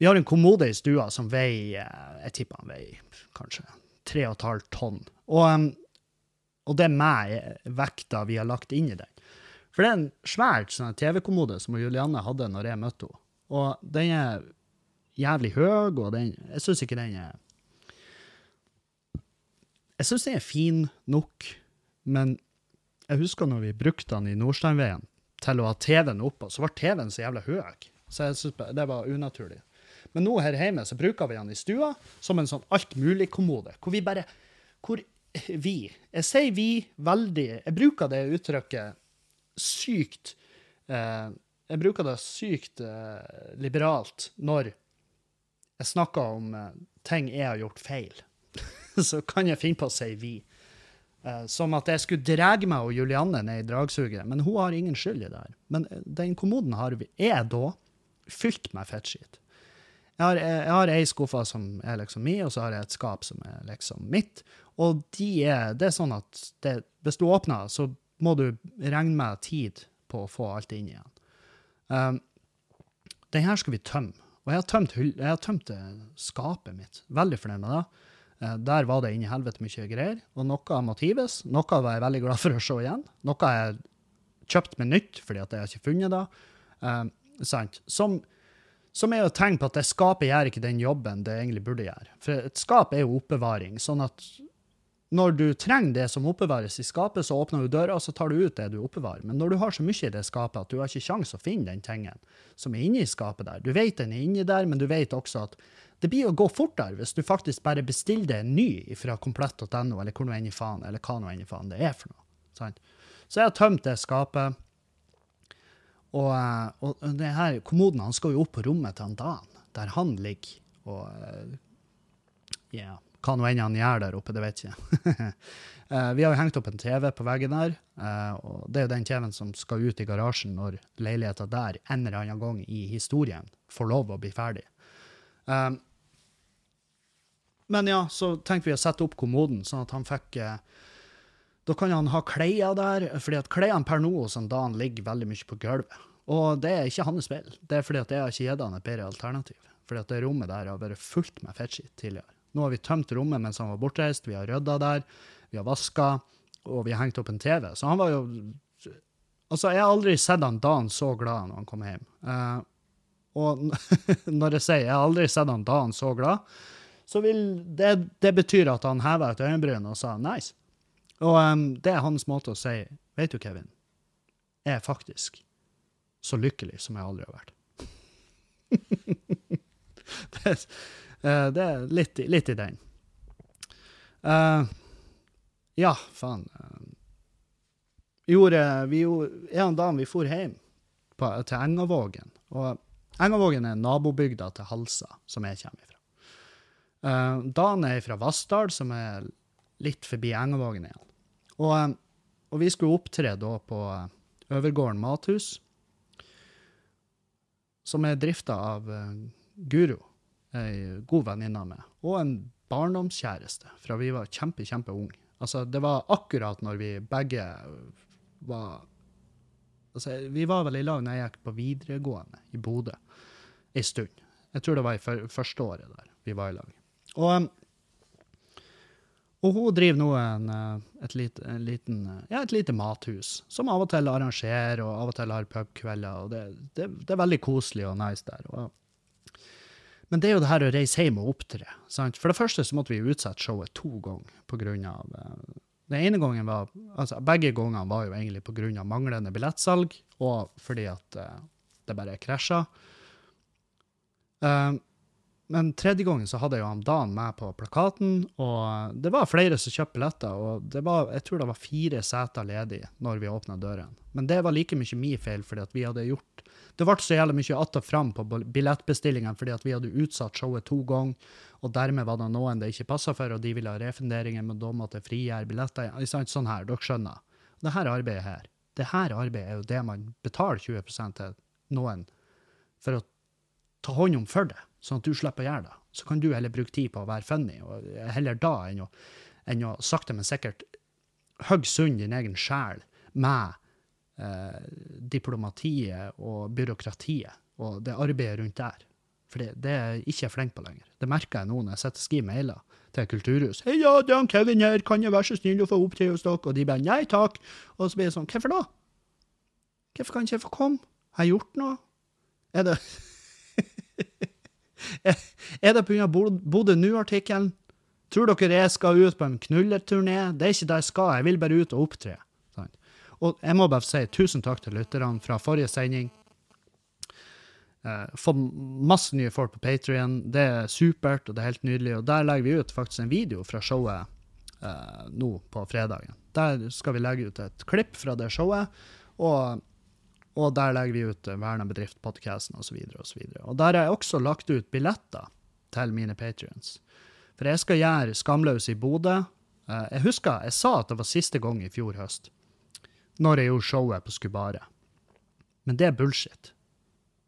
Vi har en kommode i stua som veier Jeg tipper han veier kanskje 3,5 tonn. Og, og det er meg vekta vi har lagt inn i den. For det er en svært sånn TV-kommode som Julianne hadde når jeg møtte henne. Og den er jævlig høy, og den Jeg syns ikke den er Jeg syns den er fin nok, men jeg husker når vi brukte den i Nordsteinveien til å ha TV-en oppå, så var TV-en så jævla høy. Så jeg synes det var unaturlig. Men nå her hjemme så bruker vi den i stua som en sånn altmulig-kommode, hvor vi bare Hvor vi Jeg sier vi veldig Jeg bruker det uttrykket sykt eh, Jeg bruker det sykt eh, liberalt når jeg snakker om uh, ting jeg har gjort feil, så kan jeg finne på å si vi. Uh, som at jeg skulle dra meg og Julianne ned i dragsuget, men hun har ingen skyld i det her. Men uh, den kommoden har vi, er da fylt med fettskitt. Jeg jeg har ei skuffe som er liksom mi, og så har jeg et skap som er liksom mitt. Og de er, det er sånn at det, hvis du åpner, så må du regne med tid på å få alt inn igjen. Um, den her skal vi tømme. Og jeg har tømt, jeg har tømt eh, skapet mitt. Veldig fornøyd med det. Eh, Der var det inni helvete mye greier. Og noe må trives. Noe var jeg veldig glad for å se igjen. Noe har jeg kjøpt med nytt fordi at jeg har ikke funnet det. Sant? Som, som er jo et tegn på at det skapet gjør ikke den jobben det egentlig burde gjøre. For et skap er jo oppbevaring. sånn at når du trenger det som oppbevares i skapet, så åpner du døra, og så tar du ut det du oppbevarer. Men når du har så mye i det skapet at du har ikke kjangs å finne den tingen som er inni skapet der, du vet den er inni der, men du vet også at det blir å gå fortere hvis du faktisk bare bestiller deg en ny fra komplett.no, eller hvor nå enn i faen, eller hva nå enn i faen det er for noe. Sant? Så jeg har tømt det skapet. Og, eh, og det her, kommoden han skal jo opp på rommet til han Dan, der han ligger. Og eh, ja, hva nå enn han gjør der oppe, det vet jeg ikke. Eh, vi har jo hengt opp en TV på veggen der, eh, og det er jo den TV-en som skal ut i garasjen når leiligheta der en eller annen gang i historien får lov å bli ferdig. Um, men ja, så tenkte vi å sette opp kommoden, sånn at han fikk eh, Da kan han ha klær der, fordi at klærne per nå hos han ligger veldig mye på gulvet. Og det er ikke hans feil, det er fordi at jeg har ikke gitt han et bedre alternativ. Fordi at det rommet der har vært fullt med fettskitt tidligere. Nå har vi tømt rommet mens han var bortreist, vi har rydda der, vi har vaska, og vi har hengt opp en TV. Så han var jo Altså, jeg har aldri sett han Dan så glad når han kom hjem. Uh, og når jeg sier jeg har aldri sett han Dan så glad, så vil det, det betyr at han heva et øyenbryn og sa nice. Og um, det er hans måte å si Vet du, Kevin, jeg er faktisk så lykkelig som jeg aldri har vært. det, eh, det er litt, litt i den. Uh, ja, faen. eh, gjorde, vi gjorde, en dag vi for hjem på, til Engavågen. Og Engavågen er nabobygda til Halsa, som jeg kommer ifra. Uh, Dan er fra Vassdal, som er litt forbi Engavågen igjen. Og, og vi skulle opptre da på Øvergården mathus, som er drifta av uh, Guro, ei god venninne av meg, og en barndomskjæreste fra vi var kjempe, kjempeunge. Altså, det var akkurat når vi begge var altså, Vi var vel i lag når jeg gikk på videregående i Bodø ei stund. Jeg tror det var i første året der vi var i lag. Og, og hun driver nå en, eh, et, lite, en liten, ja, et lite mathus, som av og til arrangerer, og av og til har pubkvelder. og det, det, det er veldig koselig og nice der. Og, men det er jo det her å reise hjem og opptre. Sant? For det første så måtte vi utsette showet to ganger pga. eh, Den ene gangen var altså Begge gangene var jo egentlig av manglende billettsalg, og fordi at eh, det bare krasja. Eh, men tredje gangen så hadde jeg jo han Dan med på plakaten, og det var flere som kjøpte billetter, og det var, jeg tror det var fire seter ledig når vi åpna dørene. Men det var like mye min feil, fordi at vi hadde gjort Det ble så jævlig mye att og fram på billettbestillingen fordi at vi hadde utsatt showet to ganger, og dermed var det noen det ikke passa for, og de ville ha refunderinger, men da måtte jeg frigjøre billetter. Sånn her, dere skjønner. Det her arbeidet her, det her arbeidet er jo det man betaler 20 til noen for å ta hånd om for det, sånn at du slipper å gjøre det. Så kan du heller bruke tid på å være funny, og heller da enn å, enn å sakte, men sikkert hogge sund din egen sjel med eh, diplomatiet og byråkratiet og det arbeidet rundt der. For det, det er jeg ikke flink på lenger. Det merker jeg nå når jeg sitter og skriver mailer til kulturhus. 'Hei, ja, det er Kevin her, kan jeg være så snill å få opptre hos dere?' Og de bare 'nei takk'. Og så blir det sånn 'hvorfor da?' Hvorfor kan ikke jeg få komme? Har jeg gjort noe? Er det Er det pga. Bodø Nu-artikkelen? Tror dere jeg skal ut på en knullerturné? Det er ikke det jeg skal, jeg vil bare ut og opptre. Og jeg må bare si tusen takk til lytterne fra forrige sending. Få fått masse nye folk på Patrion. Det er supert, og det er helt nydelig. Og der legger vi ut faktisk en video fra showet eh, nå på fredagen. Der skal vi legge ut et klipp fra det showet, og, og der legger vi ut eh, Verna bedrift-podkasten osv. osv. Og der har jeg også lagt ut billetter til mine patrions. For jeg skal gjøre Skamløs i Bodø. Eh, jeg husker jeg sa at det var siste gang i fjor høst, når jeg gjorde showet på Skubare. Men det er bullshit.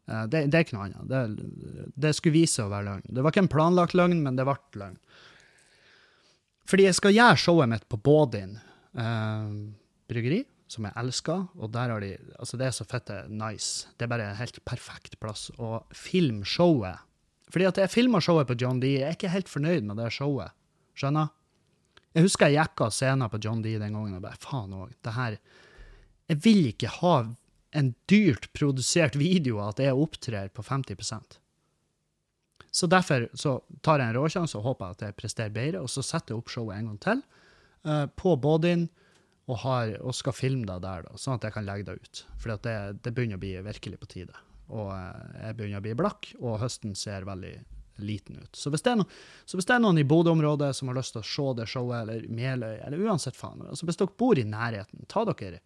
Eh, det, det, er ikke noe annet. Det, det skulle vise å være løgn. Det var ikke en planlagt løgn, men det ble løgn. Fordi jeg skal gjøre showet mitt på Bådin eh, bryggeri, som jeg elsker. Og der har de Altså, det er så fette nice. Det er bare en helt perfekt plass å filme showet. Fordi at jeg filma showet på John D. Jeg er ikke helt fornøyd med det showet. Skjønner? Jeg husker jeg jekka scenen på John D den gangen og bare faen òg, det her Jeg vil ikke ha en dyrt produsert video at jeg opptrer på 50% Så derfor så tar jeg en råsjanse og håper at jeg presterer bedre, og så setter jeg opp showet en gang til uh, på Bådin og, har, og, skal filme deg der, da, sånn at jeg kan legge deg ut. For det, det, begynner å bli virkelig på tide. Og uh, jeg begynner å bli blakk, og høsten ser veldig liten ut. Så hvis det er, no, hvis det er noen i Bodø-området som har lyst til å se det showet, eller Meløy, eller uansett faen, altså hvis dere bor i nærheten, ta dere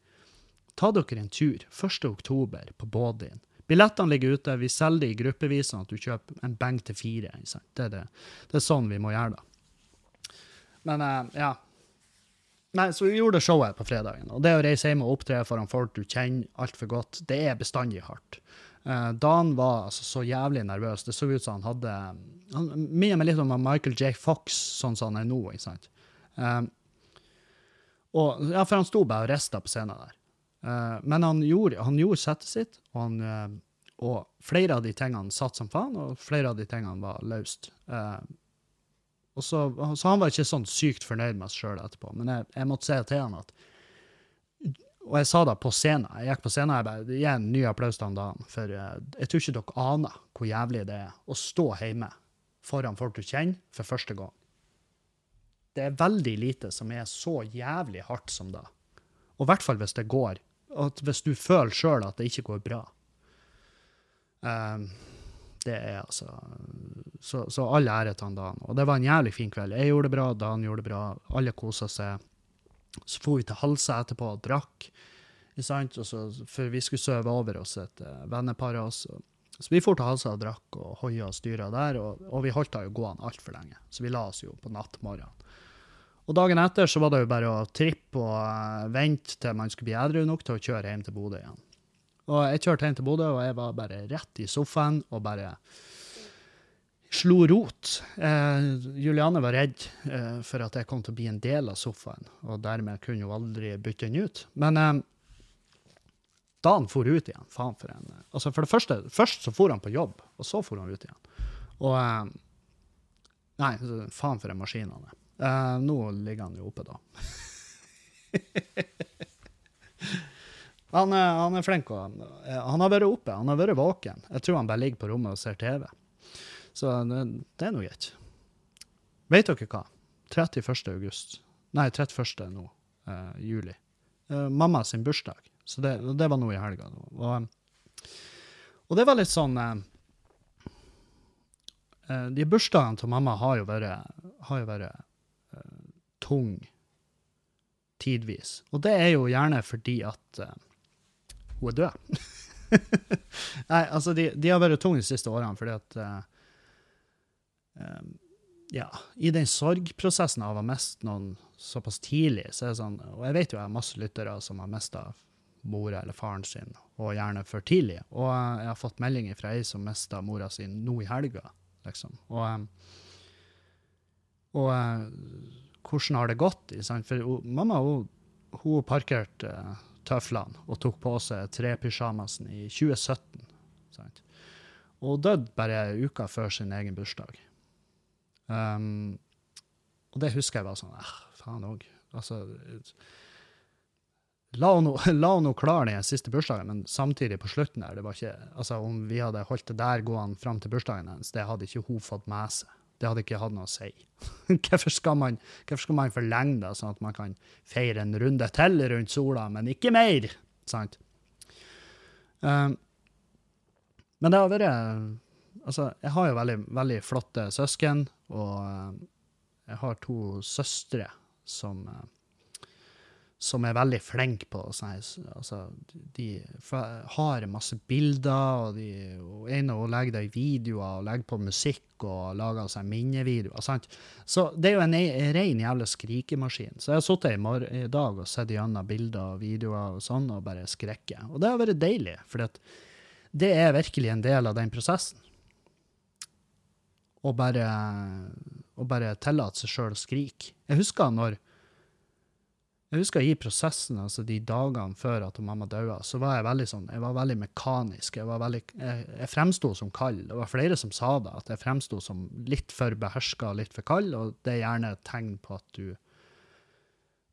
Ta dere en tur 1.10 på Bådin. Billettene ligger ute. Vi selger det i gruppevis, sånn at du kjøper en beng til fire. Det er, det. det er, sånn vi må gjøre det. Men uh, ja. Nei, så vi gjorde showet på fredagen. Og det å reise hjem og opptre foran folk du kjenner altfor godt, det er bestandig hardt. Uh, Dan var altså så jævlig nervøs. Det så ut som han hadde Han minner meg litt om Michael J. Fox, sånn som han er nå. ikke sant? Uh, og, ja, for han sto bare og rista på scenen der. Uh, men han gjorde, han gjorde settet sitt, og, han, uh, og, flere av de tingene satt som faen, og flere av de tingene var løst. Uh, så, så, han var ikke sånn sykt fornøyd med seg sjøl etterpå, men jeg, jeg, måtte si til han at Og jeg sa det på scenen. Jeg gikk på scenen og jeg bare Gi en ny applaus til han da, for jeg tror ikke dere aner hvor jævlig det er å stå hjemme foran folk du kjenner, for første gang. Det er veldig lite som er så jævlig hardt som det. Og i hvert fall hvis det går at hvis du føler sjøl at det ikke går bra um, Det er altså Så, så all ære til Dan. Og det var en jævlig fin kveld. Jeg gjorde det bra, Dan gjorde det bra, alle kosa seg. Så for vi til Halsa etterpå og drakk, så, for vi skulle sove over oss et uh, vennepar av oss. Så vi for til Halsa og drakk og hoia og styra der, og, og vi holdt da jo gående altfor lenge. Så vi la oss jo på nattmorgenen. Og dagen etter så var det jo bare å trippe og uh, vente til man skulle bli edru nok til å kjøre hjem til Bodø igjen. Og jeg kjørte hjem til Bodø, og jeg var bare rett i sofaen og bare slo rot. Eh, Juliane var redd eh, for at jeg kom til å bli en del av sofaen, og dermed kunne hun aldri bytte den ut. Men eh, da han for ut igjen, faen for en Altså For det første, først så for han på jobb, og så for han ut igjen. Og eh, Nei, faen for en maskin han er. Uh, nå ligger han jo oppe, da. han, er, han, er flink. Og, uh, han har vært oppe, han har vært våken. Jeg tror han bare ligger på rommet og ser TV. Så det, det er nå greit. Vet dere hva? 31. august Nei, 31. nå, uh, juli. mamma sin bursdag. Så det, det, var nå i helga. Og, og det var litt sånn De bursdagene til mamma har jo vært, har jo vært tung tidvis. Og det er jo gjerne fordi at uh, hun er død. Nei, altså, de, de, har vært tunge de siste årene fordi at uh, um, Ja, i den sorgprosessen av å miste noen såpass tidlig, så er det sånn Og jeg vet jo jeg har masse lyttere som har mista mora eller faren sin, og gjerne for tidlig. Og jeg har fått meldinger fra ei som mista mora si nå i helga, liksom. Og, um, og hvordan har det gått? For mamma hun, hun parkerte tøflene og tok på seg trepysjamasen i 2017. Sant? Og døde bare uka før sin egen bursdag. Um, og det husker jeg var sånn eh, Faen òg. Altså La henne klare den siste bursdagen, men samtidig på slutten der, det var ikke, altså Om vi hadde holdt det der gående fram til bursdagen hennes, det hadde ikke hun fått med seg. Det hadde ikke hatt noe å si. hvorfor, skal man, hvorfor skal man forlenge det, sånn at man kan feire en runde til rundt sola, men ikke mer? Sant? Um, men det har vært Altså, jeg har jo veldig, veldig flotte søsken, og uh, jeg har to søstre som uh, som er veldig flinke på sånn altså, De har masse bilder, og, de, og en av legger det i videoer og legger på musikk og lager seg minnevideoer. sant? Så det er jo en, en ren jævla skrikemaskin. Så jeg har sittet i, i, dag og sett gjennom bilder og videoer og sånn, og bare skrekket. Og det har vært deilig, for det er virkelig en del av den prosessen. Å bare, å bare tillate seg sjøl å skrike. Jeg husker når jeg husker i prosessen, altså de dagene før at mamma døde, så var jeg veldig sånn, jeg var veldig mekanisk. Jeg, var veldig, jeg, jeg fremsto som kald. Det var flere som sa det, at jeg fremsto som litt for beherska og litt for kald, og det er gjerne et tegn på at du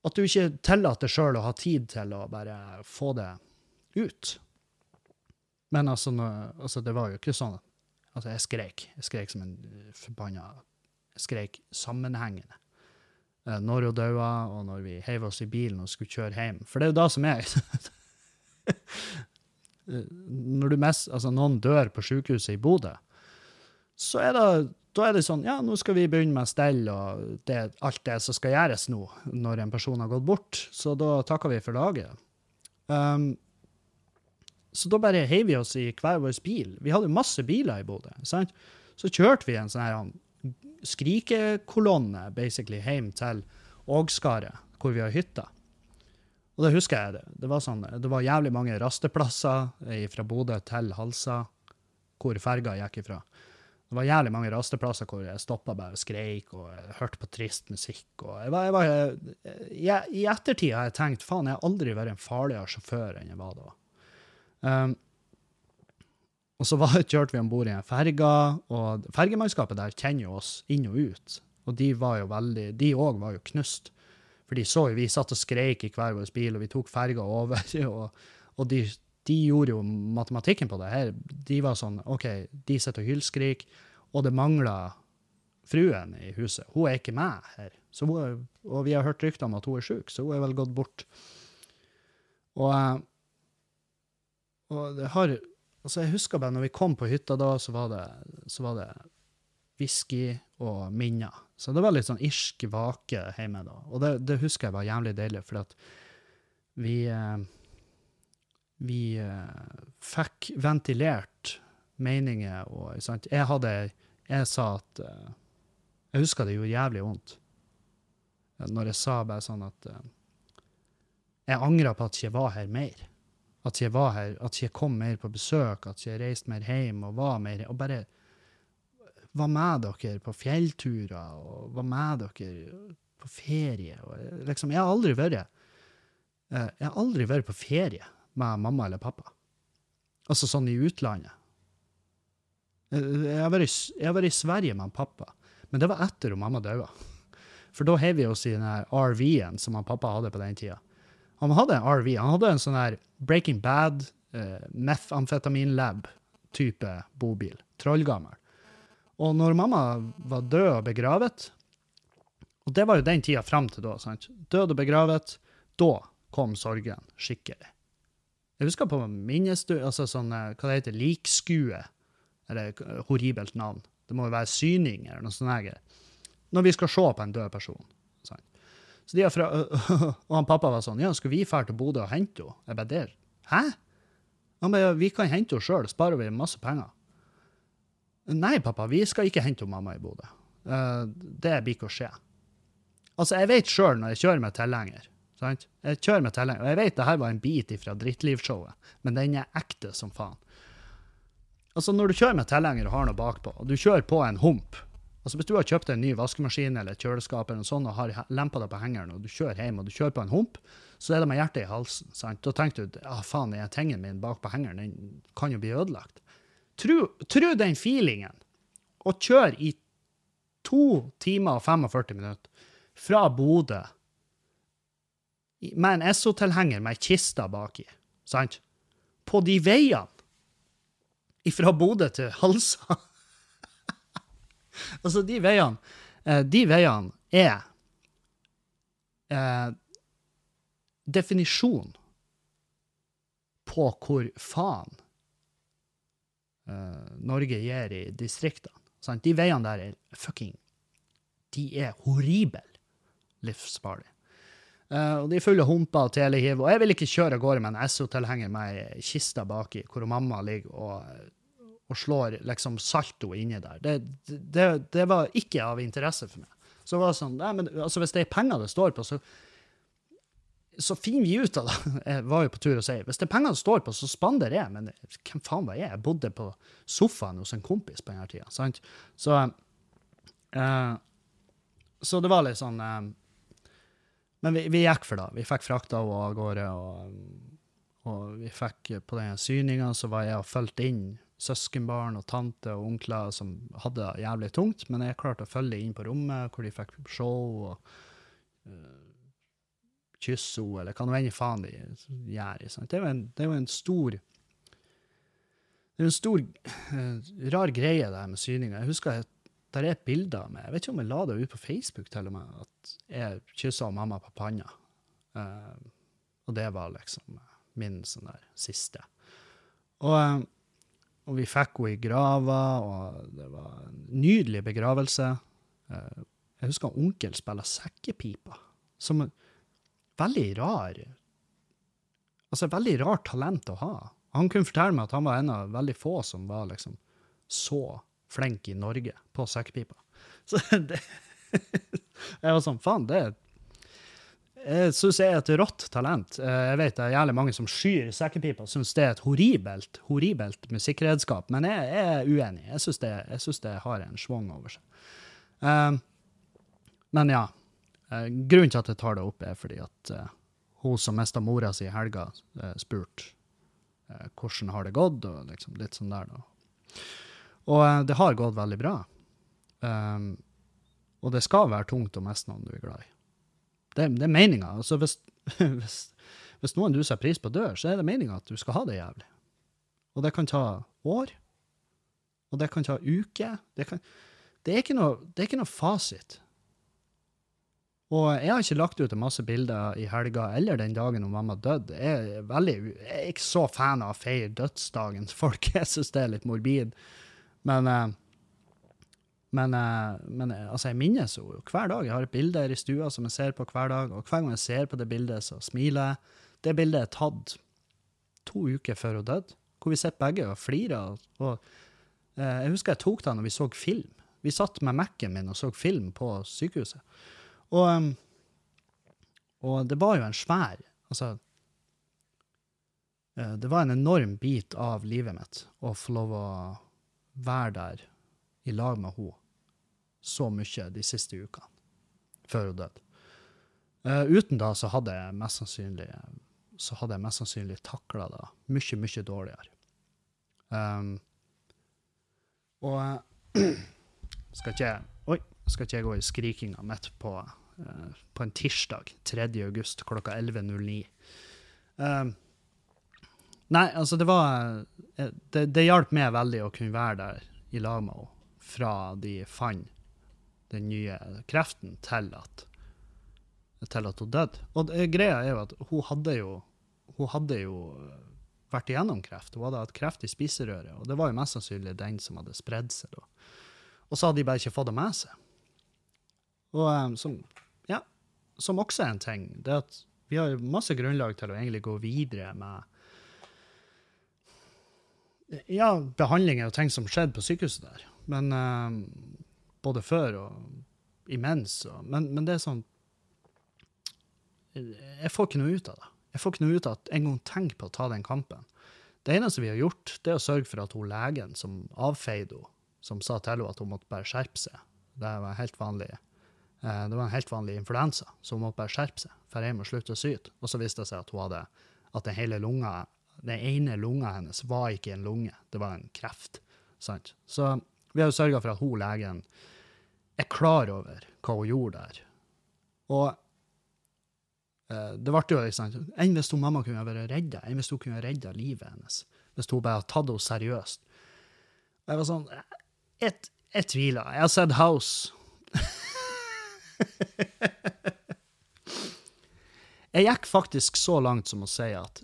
at du ikke tillater sjøl å ha tid til å bare få det ut. Men altså, altså, det var jo ikke sånn Altså, jeg skrek. Jeg skrek som en forbanna Jeg skrek sammenhengende. Eh, når hun døde, og når vi heiv oss i bilen og skulle kjøre hjem. For det er jo da som er Når du mest, altså noen dør på sykehuset i Bodø, så er det da er det sånn ja, nå skal vi begynne med stell og det, alt det som skal gjøres nå, når en person har gått bort. Så da takker vi for laget. Um, så da bare heiv vi oss i hver vår bil. Vi hadde masse biler i Bodø. sant? Så kjørte vi en sånn her skrikekolonne basically hjem til Ågskaret, hvor vi har hytta. Og det husker jeg. Det Det var, sånn, det var jævlig mange rasteplasser fra Bodø til Halsa, hvor ferga gikk ifra. Det var jævlig mange rasteplasser hvor jeg stoppa bare og skreik og hørte på trist musikk. jeg var, jeg var, jeg, I ettertid har jeg tenkt faen, jeg har aldri vært en farligere sjåfør enn jeg var da. Um, og så var, kjørte vi om bord i en ferge, og fergemannskapet der kjenner jo oss inn og ut. Og de var jo veldig, de òg var jo knust. For de så jo vi satt og skreik i hver vår bil, og vi tok ferga over. og, og de de gjorde jo matematikken på det her. De var sånn OK, de sitter og hylskriker, og det mangler fruen i huset. Hun er ikke med her. Er, og vi har hørt rykter om at hun er sjuk, så hun er vel gått bort. Og, og det har Altså, jeg husker bare når vi kom på hytta da, så var det, så var det whisky og minner. Så det var litt sånn irsk vake hjemme da. Og det, det husker jeg var jævlig deilig, for at vi eh, vi uh, fikk ventilert meninger og sant? Jeg hadde Jeg sa at uh, Jeg husker det gjorde jævlig vondt når jeg sa bare sånn at Jeg angra på at jeg ikke var her mer. At jeg var her, at jeg kom mer på besøk, at jeg reiste mer hjem og var mer Og bare var med dere på fjellturer og var med dere på ferie. Og liksom, jeg har aldri vært Jeg har aldri vært på ferie med mamma eller pappa. Altså sånn i utlandet. Har vært, jeg har vært i Sverige med pappa, men det var etter at mamma døde. For da heiv vi oss i den RV-en som pappa hadde på den tida. Han hadde en RV. Han hadde en sånn her Breaking Bad, uh, methamfetaminlab-type bobil. Trollgammel. Og når mamma var død og begravet Og det var jo den tida fram til da. sant? Død og begravet. Da kom sorgen skikkelig. Jeg husker på minnestue altså sånn, eh, hva det heter, likskue, eller horribelt navn. Det må jo være syning eller noe sånt. Når vi skal se på en død person. Så de fra, og han pappa var sånn Ja, skal vi dra til Bodø og hente henne? Jeg bare der. Hæ? Han bare, Vi kan hente henne sjøl, sparer vi masse penger. Nei, pappa, vi skal ikke hente mamma i Bodø. Uh, det blir ikke å skje. Altså, jeg vet sjøl når jeg kjører med tilhenger Sant? Jeg kjører med tilhenger. Og jeg vet det her var en bit fra Drittlivshowet, men den er ekte som faen. Altså, når du kjører med tilhenger og har noe bakpå, og du kjører på en hump altså Hvis du har kjøpt en ny vaskemaskin eller et kjøleskap eller noe sånt, og har lempa deg på hengeren, og du kjører hjem og du kjører på en hump, så er det med hjertet i halsen. sant? Da tenker du ah, faen, den tingen min bak på hengeren den kan jo bli ødelagt. Tro, tro den feelingen. og kjør i to timer og 45 minutter fra Bodø med en Esso-tilhenger med ei kiste baki, sant? På de veiene fra Bodø til Halsa. altså, de veiene eh, De veiene er eh, definisjon på hvor faen eh, Norge gir i distriktene. De veiene der er fucking De er horrible livsfarlige. Uh, og De er fulle av humper og telehiv. Og jeg vil ikke kjøre av gårde med en SO-tilhenger med ei kiste baki, hvor mamma ligger og, og slår liksom salto inni der. Det, det, det, var ikke av interesse for meg. Så det var sånn, nei, men altså Hvis det er penger det står på, så så finner vi ut av det. Jeg var jo på tur å si hvis det er penger det står på, så spander jeg. Men hvem faen var jeg? Jeg bodde på sofaen hos en kompis på denne tida. Sant? Så, uh, så det var litt sånn uh, Men vi, vi, gikk for det. Vi fikk frakta henne av gårde, og, og, vi fikk på den syninga så var jeg og fulgte inn søskenbarn og tante og onkler som hadde det jævlig tungt, men jeg klarte å følge inn på rommet hvor de fikk show og uh, kysse henne, eller hva nå enn faen de gjør. Det er jo en, stor Det er en stor, uh, rar greie, det her med syninga. Jeg husker at der er et bilde av meg. Jeg vet ikke om jeg la det ut på Facebook, til og med, at jeg kyssa mamma på panna. Uh, og det var liksom min sånn der siste. Og, og vi fikk henne i grava, og det var en nydelig begravelse. Uh, jeg husker onkel spiller sekkepipa. Som veldig rar Altså, veldig rart talent å ha. Han kunne fortelle meg at han var en av veldig få som var liksom så flink i Norge på sekkepipa. Så det Jeg var sånn, faen, det jeg syns jeg er et rått talent. Eh, jeg vet det er jævlig mange som skyr sekkepipa og syns det er et horribelt horribelt musikkredskap, men jeg, er uenig. Jeg syns det, det, har en schwung over seg. Um, men ja. Grunnen til at jeg tar det opp, er fordi at hun som mista mora si i helga, spurte hvordan har det gått, og liksom litt sånn der, da. Og det har gått veldig bra. Um, og det skal være tungt å miste noen du er glad i. Det, det er meninga. Altså hvis, hvis, hvis, noen du setter pris på, dør, så er det meninga at du skal ha det jævlig. Og det kan ta år. Og det kan ta uker. Det, det, er, det er ikke noe fasit. Og jeg har ikke lagt ut en masse bilder i helga eller den dagen om mamma døde. Jeg er, jeg er ikke så fan av å feire dødsdagen folk. Jeg syns det er litt morbid. Men, eh, men, eh, men eh, altså, jeg minnes henne hver dag. Jeg har et bilde her i stua som jeg ser på hver dag, og hver gang jeg ser på det bildet, så smiler jeg. Det bildet er tatt to uker før hun døde, hvor vi sitter begge og flirer. Og, jeg husker jeg tok det når vi så film. Vi satt med Mac-en min og så film på sykehuset. Og, um, og det var jo en svær Altså eh, Det var en enorm bit av livet mitt å få lov å være der i lag med henne så mye de siste ukene før hun døde. Uh, uten da så hadde jeg mest sannsynlig så hadde jeg mest sannsynlig takla det mye, mye dårligere. Um, og skal ikke Oi skal ikke jeg gå i skrikinga midt på, uh, på en tirsdag 3. august klokka 11.09. Um, eh, nei, altså, det var Det, det hjalp meg veldig å kunne være der i lag med henne fra de fant den nye kreften, til at, til at hun døde. Og det, greia er jo at hun hadde jo, hun hadde jo vært igjennom kreft. Hun hadde hatt kreft i spiserøret, og det var jo mest sannsynlig den som hadde spredd seg da. Og så hadde de bare ikke fått det med seg. Og um, som, ja, som også er en ting, det at vi har masse grunnlag til å egentlig gå videre med ja, behandlinger og ting som skjedde på sykehuset der. Men um, både før og imens. Og, men, men, det er sånn Jeg får ikke noe ut av det. Jeg får ikke noe ut av at en gang tenk på å ta den kampen. Det eneste vi har gjort, det er å sørge for at hun legen som avfeide henne, som sa til henne at hun måtte bare skjerpe seg, det var helt vanlig Eh, det var en helt vanlig influensa, så hun måtte bare skjerpe seg, dra hjem og slutte å syte. Og så viste det seg at hun hadde at den hele lunga, den ene lunga hennes var ikke en lunge, det var en kreft. Sant? Så vi har jo sørga for at hun legen er klar over hva hun gjorde der. Og eh, det ble jo sant? Enn hvis hun mamma kunne vært redda, enn hvis hun kunne redda livet hennes. Hvis hun bare hadde tatt henne seriøst. Og jeg var sånn Jeg, tviler. Jeg har sett House. jeg gikk faktisk så langt som å si at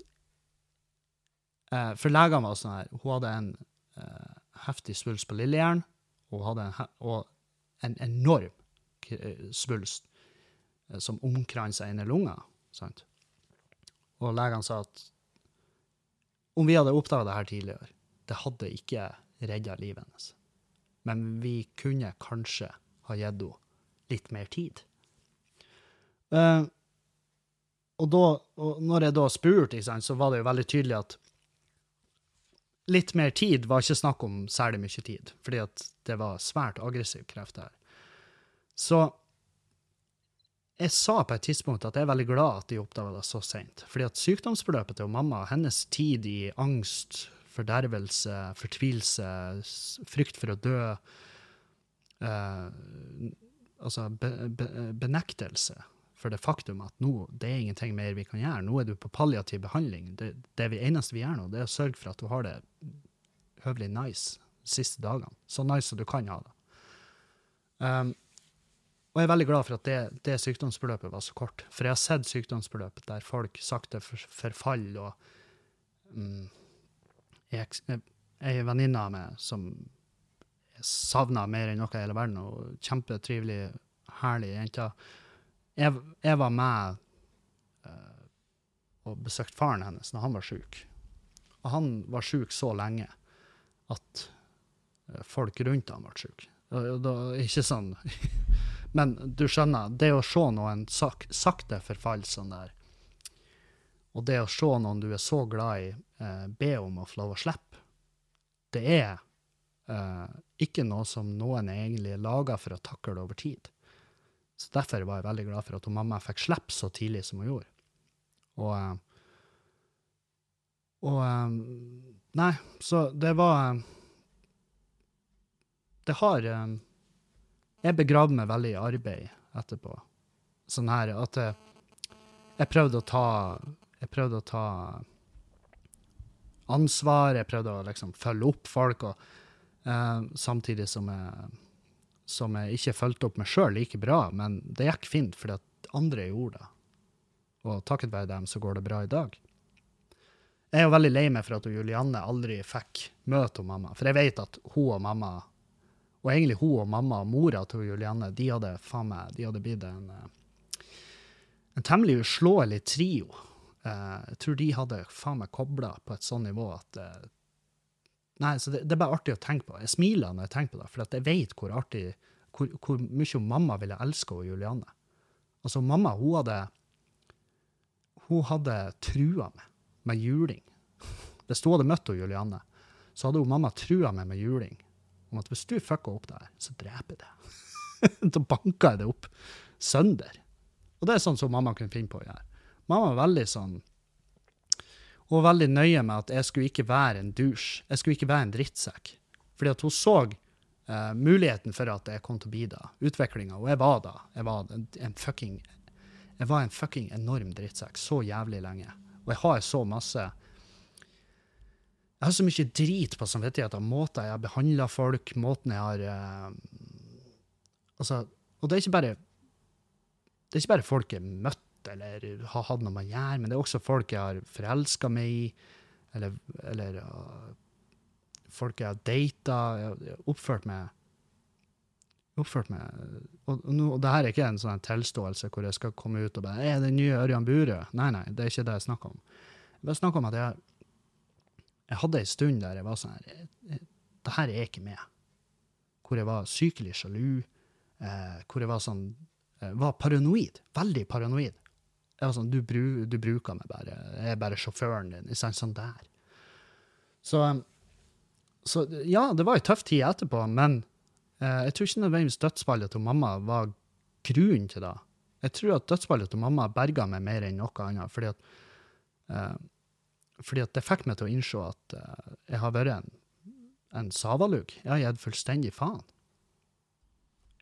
uh, For legene var sånn her Hun hadde en uh, heftig svulst på lillehjernen, og, og en enorm svulst uh, som omkransa ene lunga. Sant? Og legene sa at om vi hadde oppdaga det her tidligere, det hadde ikke redda livet hennes. Men vi kunne kanskje ha gitt henne litt mer tid. Uh, og, da, og når jeg da spurte, så var det jo veldig tydelig at litt mer tid var ikke snakk om særlig mye tid, fordi at det var svært aggressiv kreft her. Så jeg sa på et tidspunkt at jeg er veldig glad at de oppdaga det så seint. Fordi at sykdomsforløpet til mamma, hennes tid i angst, fordervelse, fortvilelse, frykt for å dø eh, Altså be, be, benektelse for det faktum at nå det er ingenting mer vi kan gjøre. Nå er du på palliativ behandling. Det, det eneste vi gjør nå, det er å sørge for at du har det høvelig nice de siste dagene. Så nice som du kan ha det. Um, og jeg er veldig glad for at det, det sykdomsforløpet var så kort. For jeg har sett sykdomsforløp der folk sakte for, forfaller, og um, jeg er venninne av meg som savna mer enn noe i hele verden, og kjempetrivelig, herlig jente. Jeg, jeg var med uh, og besøkte faren hennes når han var sjuk. Og han var sjuk så lenge at eh, folk rundt han ble sjuke. Ikke sånn Men du skjønner, det å se noen sak, sakte forfalle sånn der, og det å se noen du er så glad i, eh, be om å få lov å slippe, det er eh, ikke noe som noen er egentlig laga for å takle over tid. Så derfor var jeg veldig glad for at hun mamma fikk slippe så tidlig som hun gjorde. Og, eh, og eh, Nei, så det var eh, Det har Jeg begravde meg veldig i arbeid etterpå. Sånn her at jeg, jeg prøvde å ta Jeg prøvde å ta ansvar, jeg prøvde å liksom følge opp folk, og samtidig som jeg, som jeg ikke fulgte opp meg sjøl like bra, men det gikk fint fordi at andre gjorde det. Og takket være dem så går det bra i dag. Jeg er jo veldig lei meg for at Julianne aldri fikk møte mamma, for jeg vet at hun og mamma, og egentlig hun og mamma og mora til Julianne, de hadde faen meg, de hadde blitt en, eh, en temmelig uslåelig trio. Eh, jeg tror de hadde faen meg kobla på et sånn nivå at eh, Nei, så det, det er bare artig å tenke på. Jeg smiler når jeg tenker på det, for jeg vet hvor artig, hvor, hvor mye mamma ville elske og Julianne. Altså, mamma, hun hadde Hun hadde trua meg med juling. Hvis hun hadde møtt hun Julianne, så hadde hun mamma trua meg med juling. Om at hvis du fucker opp det her, så dreper jeg det. da banker jeg det opp sønder. Og det er sånn som mamma kunne finne på å gjøre. Mamma var veldig sånn Hun var veldig nøye med at jeg skulle ikke være en douche. Jeg skulle ikke være en drittsekk. Fordi at hun så uh, muligheten for at jeg kom til å bli det. Utviklinga. Og jeg var da. Jeg var en, fucking jeg var en fucking enorm drittsekk så jævlig lenge. Og jeg har så masse Jeg har så mye drit på samvittigheten. Måter jeg har behandla folk, måten jeg har uh, Altså, og det er ikke bare det er ikke bare folk jeg har møtt eller har hatt noe med å gjøre, men det er også folk jeg har forelska meg i, eller, eller uh, folk jeg har data, jeg har- oppført meg oppført meg og, og, og det her er ikke en sånn tilståelse hvor jeg skal komme ut og bare Er den nye Ørjan Burøe? Nei, nei, det er ikke det jeg snakker om. Jeg bare snakker om at jeg, jeg hadde ei stund der jeg var sånn her jeg- Det her er ikke meg. Hvor jeg var sykelig sjalu, eh, hvor jeg var sånn jeg var paranoid. Veldig paranoid. Jeg var sånn, du, bru, du bruker meg bare. Jeg er bare sjåføren din. Sant? Sånn der. Så, um, så ja, det var ei tøff tid etterpå, men eh, jeg tror ikke nødvendigvis dødsfallet til mamma var grunnen til det. Jeg tror at dødsfallet til mamma berga meg mer enn noe annet, fordi at, eh, fordi at det fikk meg til å innse at eh, jeg har vært en, en savalugg. Jeg har gitt fullstendig faen.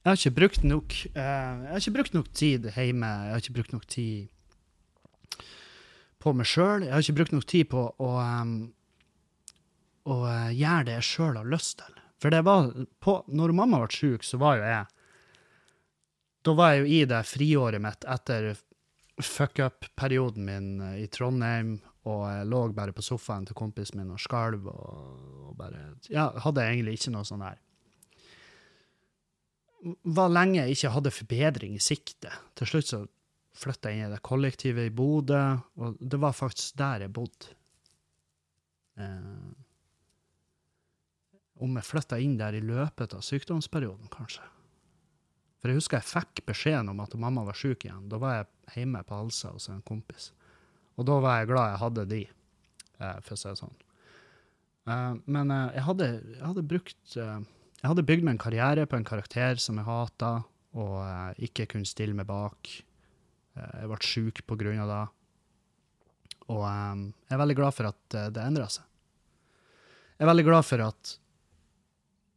Jeg har ikke brukt nok eh, Jeg har ikke brukt nok tid hjemme. Jeg har ikke brukt nok tid på meg sjøl. Jeg har ikke brukt nok tid på å, å, å eh, gjøre det jeg sjøl har lyst til. For det var på, når mamma ble sjuk, så var jo jeg Da var jeg jo i det friåret mitt etter fuck up-perioden min eh, i Trondheim, og jeg lå bare på sofaen til kompisen min og skalv og, og bare Ja, hadde egentlig ikke noe sånn der var lenge jeg ikke hadde forbedring i sikte. Til slutt så flytta inn i det kollektivet i Bodø, og det var faktisk der jeg bodde. Eh, om jeg flytta inn der i løpet av sykdomsperioden, kanskje. For jeg husker jeg fikk beskjeden om at mamma var syk igjen. Da var jeg hjemme på Halsa hos en kompis. Og da var jeg glad jeg hadde de, eh, for å si det sånn. Eh, men eh, jeg, hadde, jeg hadde brukt Jeg hadde bygd meg en karriere på en karakter som jeg hata, og ikke kunne stille meg bak. Eh, jeg ble sjuk av det. Og eh, jeg er veldig glad for at eh, det endra seg. Jeg er veldig glad for at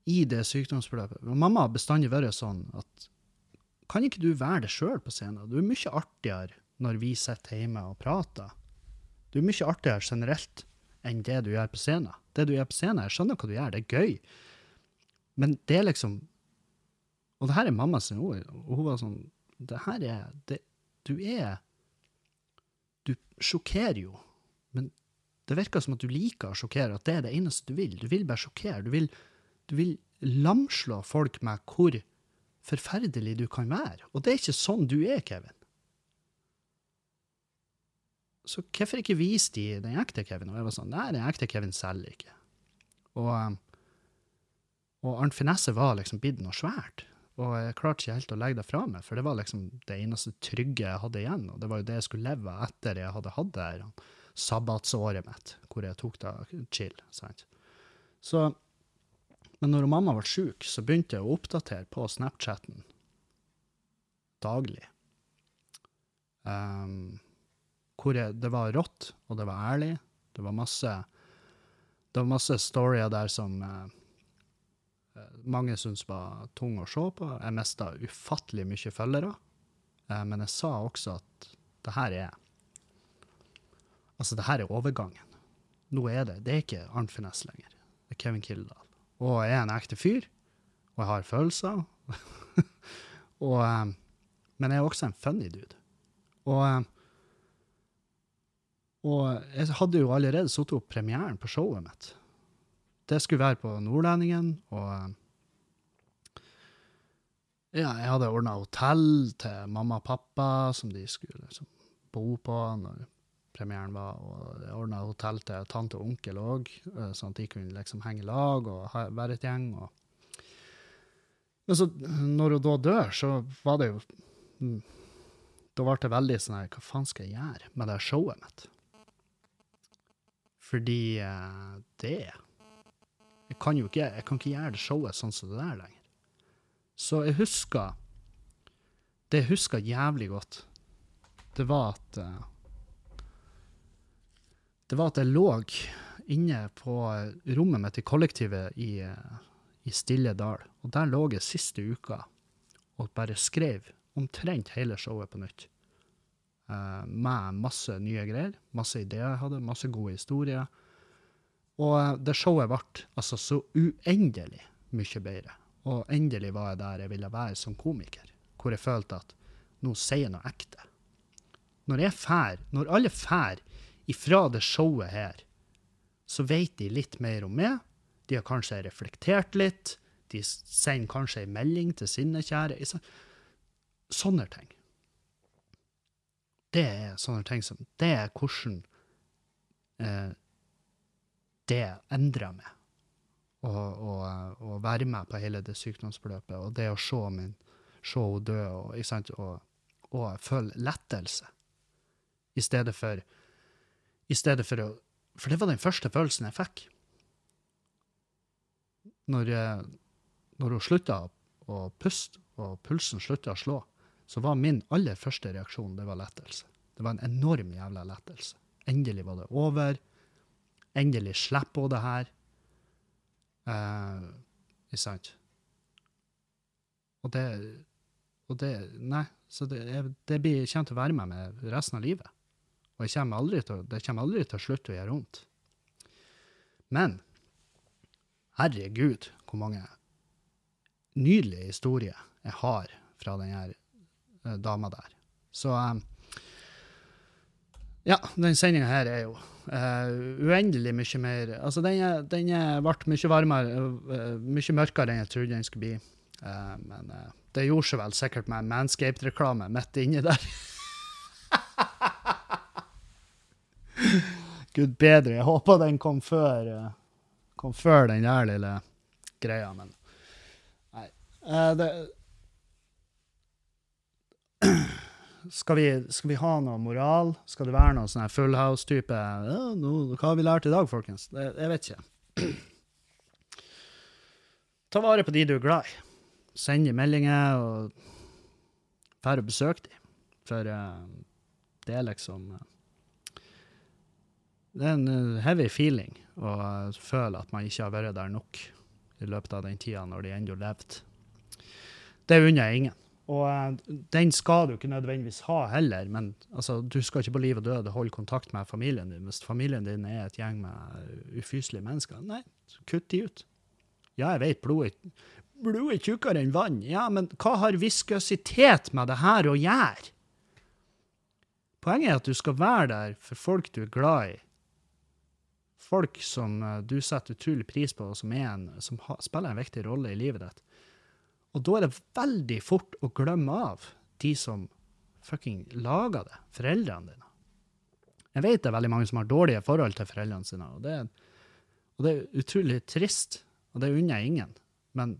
i det sykdomsforløpet og Mamma har bestandig vært sånn at kan ikke du være det sjøl på scenen? Du er mye artigere når vi sitter hjemme og prater. Du er mye artigere generelt enn det du gjør på scenen. Det du gjør på scenen, jeg skjønner hva du gjør, det er gøy. Men det er liksom Og det her er mamma sin ord. Hun var sånn Det her er det, Du er Du sjokkerer jo, men det virker som at du liker å sjokkere, at det er det eneste du vil. Du vil bare sjokkere. Du vil, du vil lamslå folk med hvor forferdelig du kan være. Og det er ikke sånn du er, Kevin. Så hvorfor ikke vise de den ekte Kevin? Og jeg var sånn, nei, den ekte Kevin selger ikke. Og, um, og Arnt Finesse var liksom blitt noe svært. Og jeg klarte ikke helt å legge det fra meg, for det var liksom det eneste trygge jeg hadde igjen. Og det var jo det jeg skulle leve av etter jeg hadde hatt det her sabbatsåret mitt, hvor jeg tok det chill. sant? Så, men når mamma ble sjuk, så begynte jeg å oppdatere på Snapchatten daglig. Um, hvor jeg, det var rått, og det var ærlig. Det var masse, det var masse storyer der som eh, mange syntes var tung å se på. Jeg mista ufattelig mye følgere. Eh, men jeg sa også at det her er Altså, det her er overgangen. Nå er det. Det er ikke Arnt Finesse lenger. Det er Kevin Kildahl. Og jeg er en ekte fyr, og jeg har følelser. og, eh, men jeg er også en funny dude. Og, eh, og jeg hadde jo allerede satt opp premieren på showet mitt. Det skulle være på Nordlendingen, og eh, ja, jeg hadde ordna hotell til mamma og pappa, som de skulle liksom bo på når premieren var. Og jeg ordna hotell til tante og onkel òg, sånn at de kunne liksom henge lag og være et gjeng. Og. Men så, når hun da dør, så var det jo mm, Da ble det veldig sånn her Hva faen skal jeg gjøre med det showet mitt? Fordi eh, det jeg kan jo ikke, jeg kan ikke gjøre det showet sånn som det der lenger. Så jeg husker Det jeg husker jævlig godt, det var at uh, Det var at jeg lå inne på rommet mitt i kollektivet i, uh, i Stille Dal. Og der lå jeg siste uka og bare skrev omtrent hele showet på nytt. Uh, med masse nye greier, masse ideer jeg hadde, masse gode historier. Og det showet ble altså så uendelig mye bedre. Og endelig var jeg der jeg ville være som komiker, hvor jeg følte at nå sier jeg noe ekte. Når jeg fær, når alle fær ifra det showet her, så vet de litt mer om meg. De har kanskje reflektert litt. De sender kanskje en melding til sine kjære. Sånne ting. Det er sånne ting som Det er hvordan eh, det endrer meg å være med på hele det sykdomsforløpet. Og det å se min se henne dø og, og, og, føle lettelse. I stedet for I stedet for å For det var den første følelsen jeg fikk. Når, når hun slutta å puste, og pulsen slutta å slå, så var min aller første reaksjon det var lettelse. Det var en enorm jævla lettelse. Endelig var det over. Endelig slipper hun det her. Uh, ikke sant? Og det, og det Nei, så det, det blir, kommer til å være med meg resten av livet. Og kommer til, det kommer aldri til å slutte å gjøre vondt. Men herregud, hvor mange nydelige historier jeg har fra denne her dama der. Så um, ja, den sendinga her er jo uh, uendelig mye mer Altså, den, den ble mye varmere, uh, mye mørkere enn jeg trodde den skulle bli. Uh, men det gjorde seg vel sikkert med Manscaped-reklame midt inni der. Gud bedre. Jeg håper den kom før, kom før den der lille greia, men nei. det skal, vi, skal vi ha noe moral? Skal det være noe sånn full house-type Hva har vi lært i dag, folkens? Det, jeg vet ikke. Ta vare på de du er glad i. Send meldinger og dra og besøk dem. For uh, det er liksom uh, Det er en uh, heavy feeling å føle at man ikke har vært der nok i løpet av den tida når de ennå levde. Det unner jeg ingen. Og uh, den skal du ikke nødvendigvis ha heller, men altså, du skal ikke på liv og død holde kontakt med familien din hvis familien din er et gjeng med ufyselige mennesker. Nei, kutt de ut. Ja, jeg vet, blod er, blod er tjukkere enn vann. Ja, men hva har viskøsitet med det her å gjøre? Poenget er at du skal være der for folk du er glad i. Folk som uh, du setter utrolig pris på, og som, en, som spiller en viktig rolle i livet ditt. Og da er det veldig fort å glemme av de som fucking lager det, foreldrene dine. Jeg vet det er veldig mange som har dårlige forhold til foreldrene sine, og det, og det er utrolig trist, og det unner jeg ingen. Men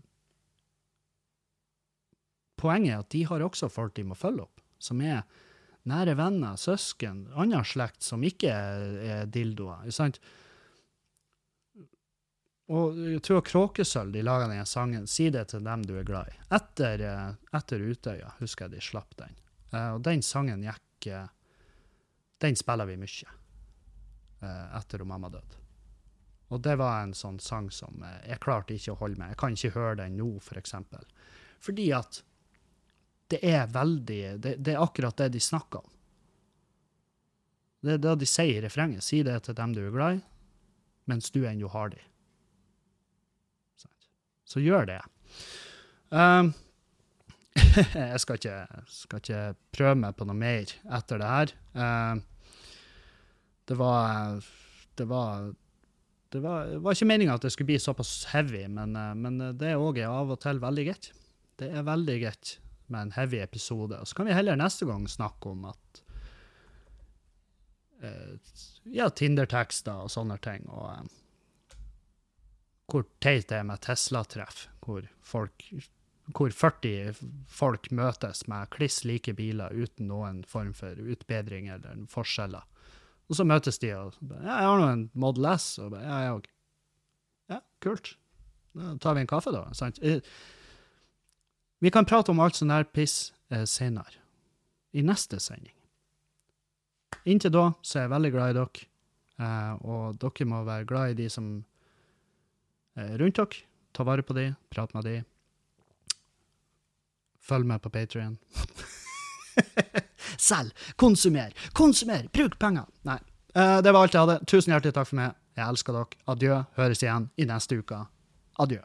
poenget er at de har også folk de må følge opp, som er nære venner, søsken, annen slekt som ikke er, er dildoer. sant? Og jeg tror Kråkesølv de laga den sangen 'Si det til dem du er glad i'. Etter, eh, etter Utøya husker jeg de slapp den. Eh, og den sangen gikk eh, Den spiller vi mye etter at mamma døde. Og det var en sånn sang som jeg klarte ikke å holde med. Jeg kan ikke høre den nå, for eksempel. Fordi at det er veldig det, det, er akkurat det de snakker om. Det er det de sier i refrenget. Si det til dem du er glad i, mens du ennå har dem så gjør det. Um, jeg skal ikke, skal ikke, prøve meg på noe mer etter det her. Uh, det var Det var det var, det var ikke meninga at det skulle bli såpass heavy, men, uh, men det er òg av og til veldig greit. Det er veldig greit med en heavy episode. Og så kan vi heller neste gang snakke om at uh, Ja, Tinder-tekster og sånne ting. og uh, hvor teit det er med Tesla-treff, hvor, hvor 40 folk møtes med kliss like biler uten noen form for utbedring eller forskjeller. Og så møtes de og ja, 'Jeg har nå en Model S.' Og ja, jeg òg. Ja, kult. Da tar vi en kaffe, da. Sant? Eh, vi kan prate om alt sånn her piss eh, senere. I neste sending. Inntil da så er jeg veldig glad i dere. Eh, og dere må være glad i de som rundt dere. Ta vare på de, prat med de. Følg med på Patrion. Selg! Konsumer! Konsumer! Bruk penger! Nei. Uh, det var alt jeg hadde. Tusen hjertelig takk for meg. Jeg elsker dere. Adjø. Høres igjen i neste uke. Adjø.